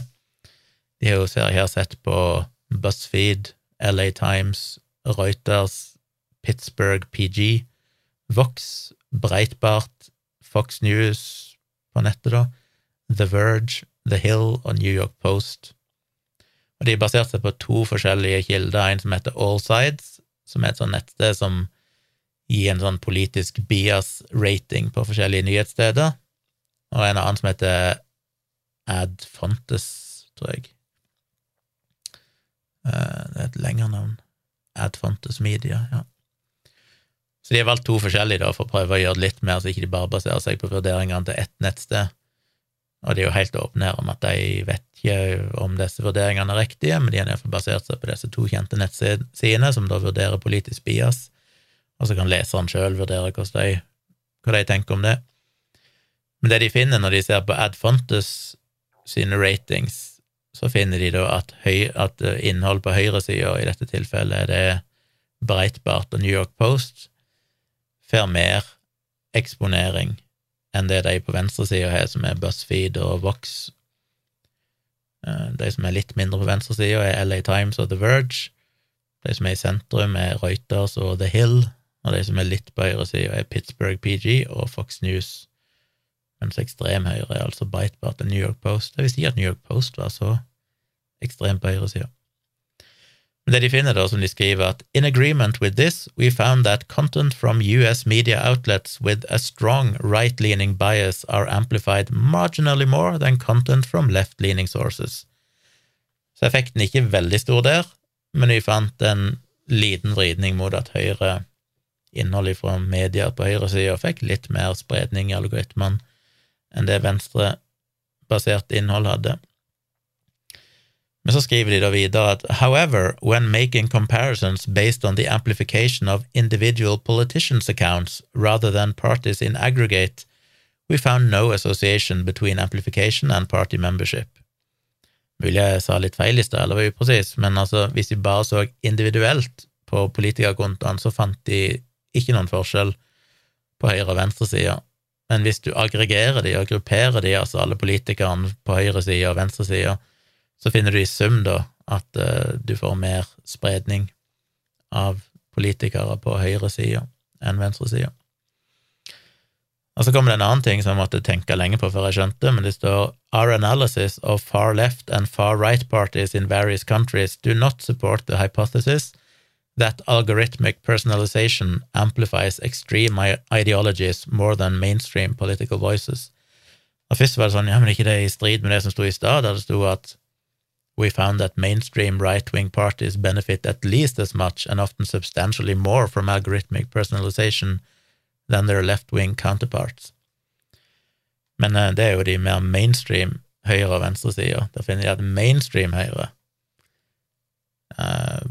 De har jo ser her sett på BuzzFeed, LA Times, Reuters, Pittsburgh PG, Vox, Breitbart, Fox News på nettet, da, The Verge, The Hill og New York Post. Og De baserte seg på to forskjellige kilder, en som heter Allsides, som er et sånt nettsted som gir en sånn politisk bias-rating på forskjellige nyhetssteder, og en annen som heter Adfontes, tror jeg. Eh, det er et lengre navn. Adfontes Media, ja. Så de har valgt to forskjellige da, for å prøve å gjøre det litt mer, så ikke de bare baserer seg på vurderingene til ett nettsted. Og de er jo helt åpne her om at de vet ikke om disse vurderingene er riktige, men de har iallfall basert seg på disse to kjente nettsidene, som da vurderer politisk bias, og så kan leseren sjøl vurdere de, hva de tenker om det. Men det de finner når de ser på Adfontes sine ratings, så finner de da at, høy, at eh, innhold på høyresida, i dette tilfellet er det Breitbart og New York Post, får mer eksponering enn det de på venstresida har, som er BuzzFeed og Vox. Eh, de som er litt mindre på venstresida, er LA Times og The Verge. De som er i sentrum, er Reuters og The Hill. Og de som er litt på høyresida, er Pittsburgh PG og Fox News mens ekstrem høyre er altså Breitbart og New York Post. Det vil si at New York Post var så ekstremt på høyresida. Men det de finner, da, som de skriver, at in agreement with this, we found that content from US media outlets with a strong right-leaning bias are amplified marginally more than content from left-leaning sources. Så effekten er ikke veldig stor der, men vi fant en liten vridning mot at høyre innhold fra media på høyresida fikk litt mer spredning i algoritmene enn det venstrebasert innhold hadde. Men så skriver de da videre at however, when making comparisons based on the amplification of individual politicians' accounts rather than parties in aggregate, we found no association between amplification and party membership. Mulig jeg sa litt feil i stad, eller var upresis, men altså, hvis vi bare så individuelt på politikerkontoene, så fant de ikke noen forskjell på høyre- og venstresida. Men hvis du aggregerer de og grupperer de, altså alle politikerne på høyresida og venstresida, så finner du i sum da at uh, du får mer spredning av politikere på høyresida enn venstresida. Og så kommer det en annen ting som jeg måtte tenke lenge på før jeg skjønte, men det står Our analysis of far left and far right parties in various countries do not support the hypothesis that algorithmic personalization amplifies extreme ideologies more than mainstream political voices. Og Først var det sånn, ja, men ikke det i strid med det som sto i stad, der det sto at we found that mainstream right-wing parties benefit at least as much and often substantially more from algorithmic personalization than their left-wing counterparts. Men eh, det er jo de mer mainstream høyre- og venstresida. Da finner de at mainstream høyre uh,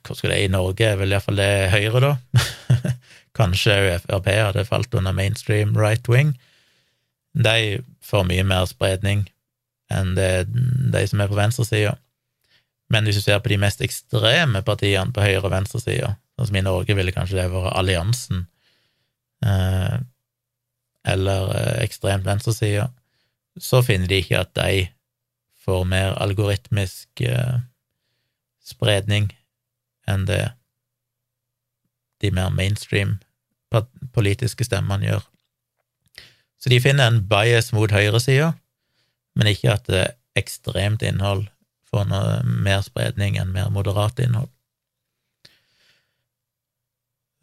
Hva skal det i Norge? Er vel iallfall det høyre, da? [laughs] Kanskje Frp hadde falt under mainstream right wing. De får mye mer spredning enn det, de som er på venstresida. Men hvis du ser på de mest ekstreme partiene på høyre- og venstresida, sånn som i Norge ville kanskje det vært alliansen, eh, eller eh, ekstremt venstresida, så finner de ikke at de får mer algoritmisk eh, spredning enn det de mer mainstream politiske stemmene gjør. Så de finner en bias mot høyresida, men ikke at det ekstremt innhold får noe mer spredning enn mer moderat innhold.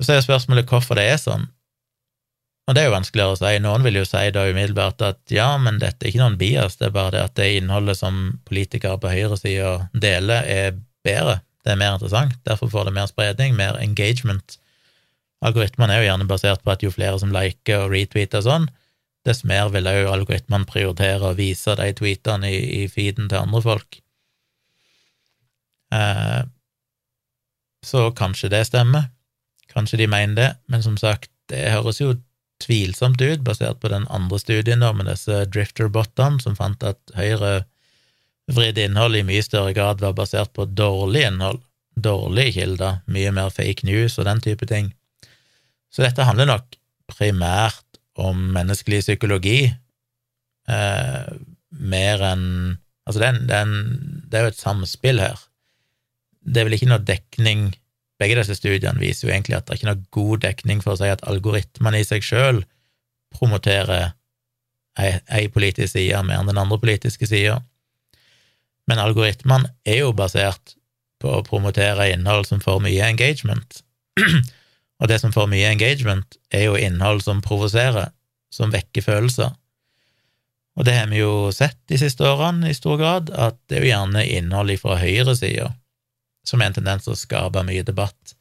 Så er spørsmålet hvorfor det er sånn, og det er jo vanskeligere å si. Noen vil jo si da umiddelbart at ja, men dette er ikke noen bias, det er bare det at det innholdet som politikere på høyresida deler, er bedre, det er mer interessant, derfor får det mer spredning, mer engagement. Algoritmene er jo gjerne basert på at jo flere som liker og retweeter sånn, dess mer vil òg algoritmene prioritere å vise de tweetene i, i feeden til andre folk. Eh, så kanskje det stemmer, kanskje de mener det, men som sagt, det høres jo tvilsomt ut, basert på den andre studien da, med disse drifter-botene, som fant at høyre vridd innhold i mye større grad var basert på dårlig innhold, dårlige kilder, mye mer fake news og den type ting. Så dette handler nok primært om menneskelig psykologi, eh, mer enn Altså, det er, en, det er jo et samspill her. Det er vel ikke noe dekning Begge disse studiene viser jo egentlig at det er ikke noe god dekning for å si at algoritmene i seg sjøl promoterer ei politisk side mer enn den andre politiske sida. Men algoritmene er jo basert på å promotere innhold som får mye engagement. [clears throat] Og det som får mye engagement, er jo innhold som provoserer, som vekker følelser. Og det har vi jo sett de siste årene i stor grad, at det er jo gjerne innhold fra høyresida som er en tendens til å skape mye debatt.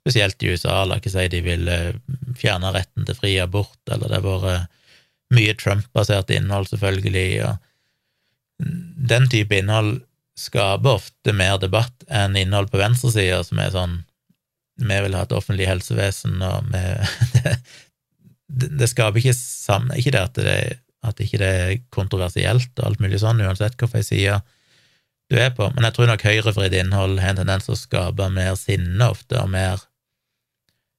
Spesielt i USA, la ikke si de vil eh, fjerne retten til fri abort, eller det har vært mye Trump-basert innhold, selvfølgelig, og den type innhold skaper ofte mer debatt enn innhold på venstresida, som er sånn vi vil ha et offentlig helsevesen, og vi [laughs] det, det, skaper ikke sammen Ikke det at det, at ikke det er kontroversielt og alt mulig sånn, uansett hvilken side du er på, men jeg tror nok høyrevridd innhold har en tendens til å skape mer sinne ofte, og mer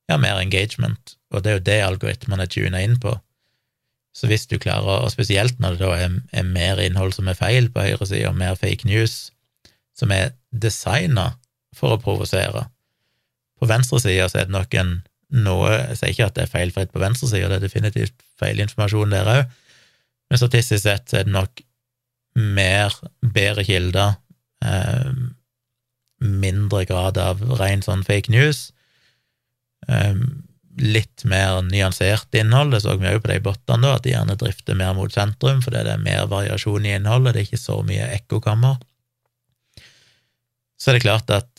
ja, mer engagement, og det er jo det algoritmene er tuna inn på. Så hvis du klarer, og spesielt når det da er, er mer innhold som er feil på høyresida, mer fake news, som er designa for å provosere, på venstresida så er det nok en noe Jeg sier ikke at det er feilfritt på venstresida, det er definitivt feilinformasjon der òg, men statistisk sett er det nok mer bedre kilder, eh, mindre grad av ren sånn fake news, eh, litt mer nyansert innhold. Det så vi òg på de bottene, da, at de gjerne drifter mer mot sentrum, fordi det er mer variasjon i innholdet, det er ikke så mye ekkokammer. Så er det klart at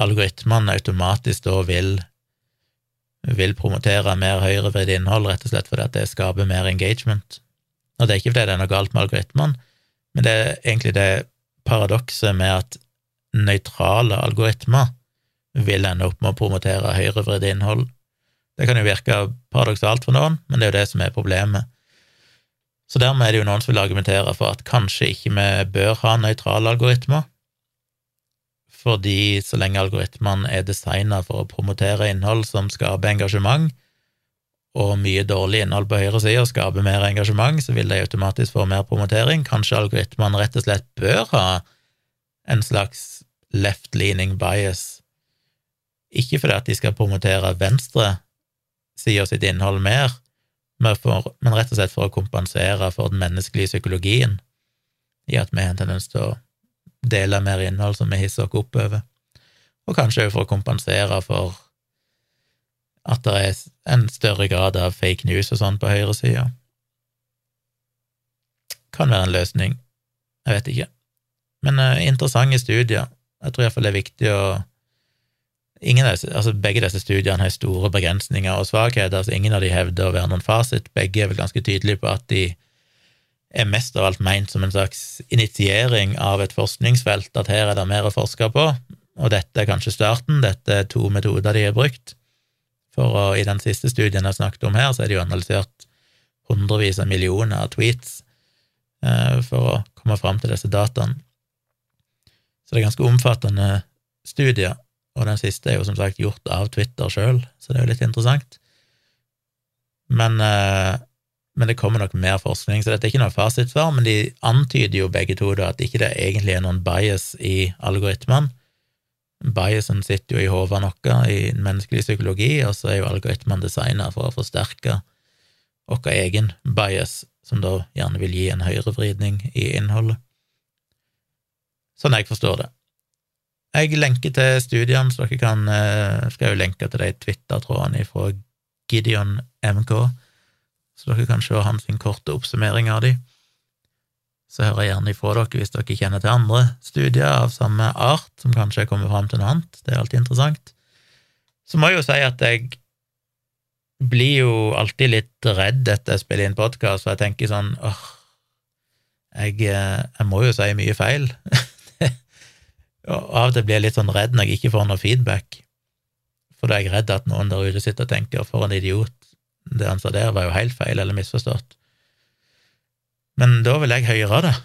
algoritmene automatisk da vil, vil promotere mer høyrevridd innhold, rett og slett fordi at det skaper mer engagement. Og det er ikke fordi det er noe galt med algoritmene, men det er egentlig det paradokset med at nøytrale algoritmer vil ende opp med å promotere høyrevridd innhold. Det kan jo virke paradoksalt for noen, men det er jo det som er problemet. Så dermed er det jo noen som vil argumentere for at kanskje ikke vi bør ha nøytrale algoritmer, fordi så lenge algoritmene er designa for å promotere innhold som skaper engasjement, og mye dårlig innhold på høyre side skaper mer engasjement, så vil de automatisk få mer promotering. Kanskje algoritmene rett og slett bør ha en slags left-leaning bias, ikke fordi at de skal promotere venstre sida sitt innhold mer, men, for, men rett og slett for å kompensere for den menneskelige psykologien i at vi har en tendens til å dele mer innhold som vi hisser oss oppover, og kanskje òg for å kompensere for at det er en større grad av fake news og sånn på høyresida. Kan være en løsning, jeg vet ikke. Men uh, interessante studier. Jeg tror iallfall det er viktig å disse, altså Begge disse studiene har store begrensninger og svakheter, så ingen av de hevder å være noen fasit. Begge er vel ganske tydelige på at de er mest av alt meint som en slags initiering av et forskningsfelt, at her er det mer å forske på, og dette er kanskje starten. Dette er to metoder de har brukt. For å, I den siste studien jeg snakket om her, så er det jo analysert hundrevis av millioner av tweets eh, for å komme fram til disse dataene. Så det er ganske omfattende studier, og den siste er jo som sagt gjort av Twitter sjøl, så det er jo litt interessant. Men, eh, men, det kommer nok mer forskning, så dette er ikke noe fasitsvar, men de antyder jo begge to da at ikke det egentlig er noen bias i algoritmene. Biasen sitter jo i hodet vårt i menneskelig psykologi, og så er jo algoritmene designa for å forsterke vår egen bias, som da gjerne vil gi en høyrevridning i innholdet. Sånn jeg forstår det. Jeg lenker til studiene, så dere kan eh, skal jo lenke til de Twitter-trådene fra Gideon MK, så dere kan se hans korte oppsummering av de. Så hører jeg gjerne ifra dere hvis dere kjenner til andre studier av samme art, som kanskje kommer fram til noe annet. Det er alltid interessant. Så må jeg jo si at jeg blir jo alltid litt redd etter å spille inn podkast, for jeg tenker sånn åh, jeg, eh, jeg må jo si mye feil. [laughs] Og av og til blir jeg litt sånn redd når jeg ikke får noe feedback, for da er jeg redd at noen der ute sitter og tenker 'for en idiot', det han sa der, var jo helt feil eller misforstått. Men da vil jeg høre det.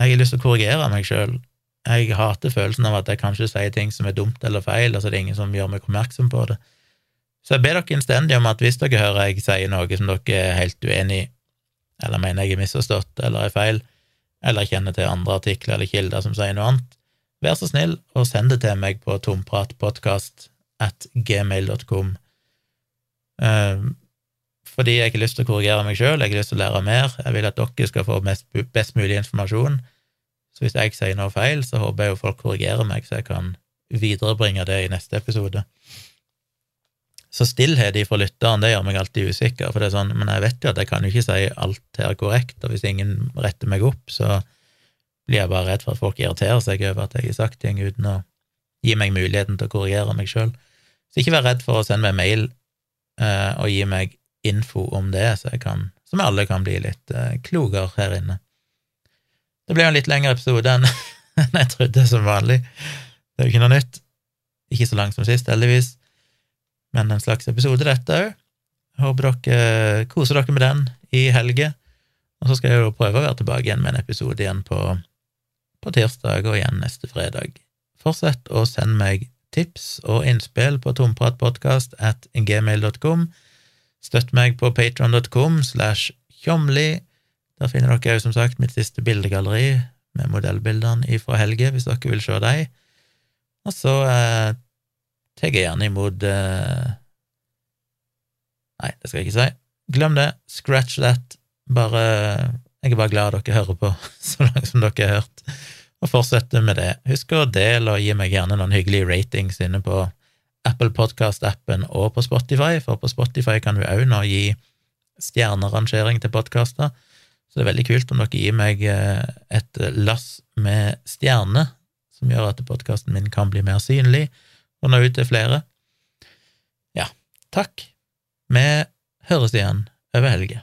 Jeg har lyst til å korrigere meg sjøl. Jeg hater følelsen av at jeg kanskje sier ting som er dumt eller feil, altså det er ingen som gjør meg oppmerksom på det. Så jeg ber dere innstendig om at hvis dere hører jeg sier noe som dere er helt uenig i, eller mener jeg er misforstått eller er feil, eller kjenner til andre artikler eller kilder som sier noe annet, vær så snill og send det til meg på tompratpodkast at gmail.com. Fordi jeg ikke har lyst til å korrigere meg sjøl, jeg har lyst til å lære mer, jeg vil at dere skal få mest, best mulig informasjon. Så hvis jeg sier noe feil, så håper jeg jo folk korrigerer meg, så jeg kan viderebringe det i neste episode. Så stillhet ifra lytteren, det gjør meg alltid usikker, for det er sånn, men jeg vet jo at jeg kan jo ikke si alt her korrekt, og hvis ingen retter meg opp, så blir jeg bare redd for at folk irriterer seg over at jeg har sagt ting uten å gi meg muligheten til å korrigere meg sjøl. Så ikke vær redd for å sende meg mail eh, og gi meg info om det, så jeg kan, som alle kan bli litt eh, klokere her inne. Det ble jo en litt lengre episode [laughs] enn jeg trodde, som vanlig. Det er jo ikke noe nytt. Ikke så langt som sist, heldigvis, men en slags episode, dette òg. Håper dere koser dere med den i helge. Og så skal jeg jo prøve å være tilbake igjen med en episode igjen på på tirsdag og igjen neste fredag. Fortsett å sende meg tips og innspill på tompratpodkast at gmail.com. Støtt meg på patron.com slash tjomli. Der finner dere jo som sagt mitt siste bildegalleri med modellbildene ifra Helge, hvis dere vil se dem. Og så eh, tar jeg gjerne imot eh... Nei, det skal jeg ikke si. Glem det. Scratch that. Bare Jeg er bare glad dere hører på [laughs] så langt som dere har hørt og fortsette med det. Husk å dele og gi meg gjerne noen hyggelige ratings inne på Apple Podcast-appen og på Spotify, for på Spotify kan du òg nå gi stjernerangering til podkaster. Så det er veldig kult om dere gir meg eh, et lass med stjerner, som gjør at podkasten min kan bli mer synlig og nå ut til flere. Ja, takk. Vi høres igjen over helge.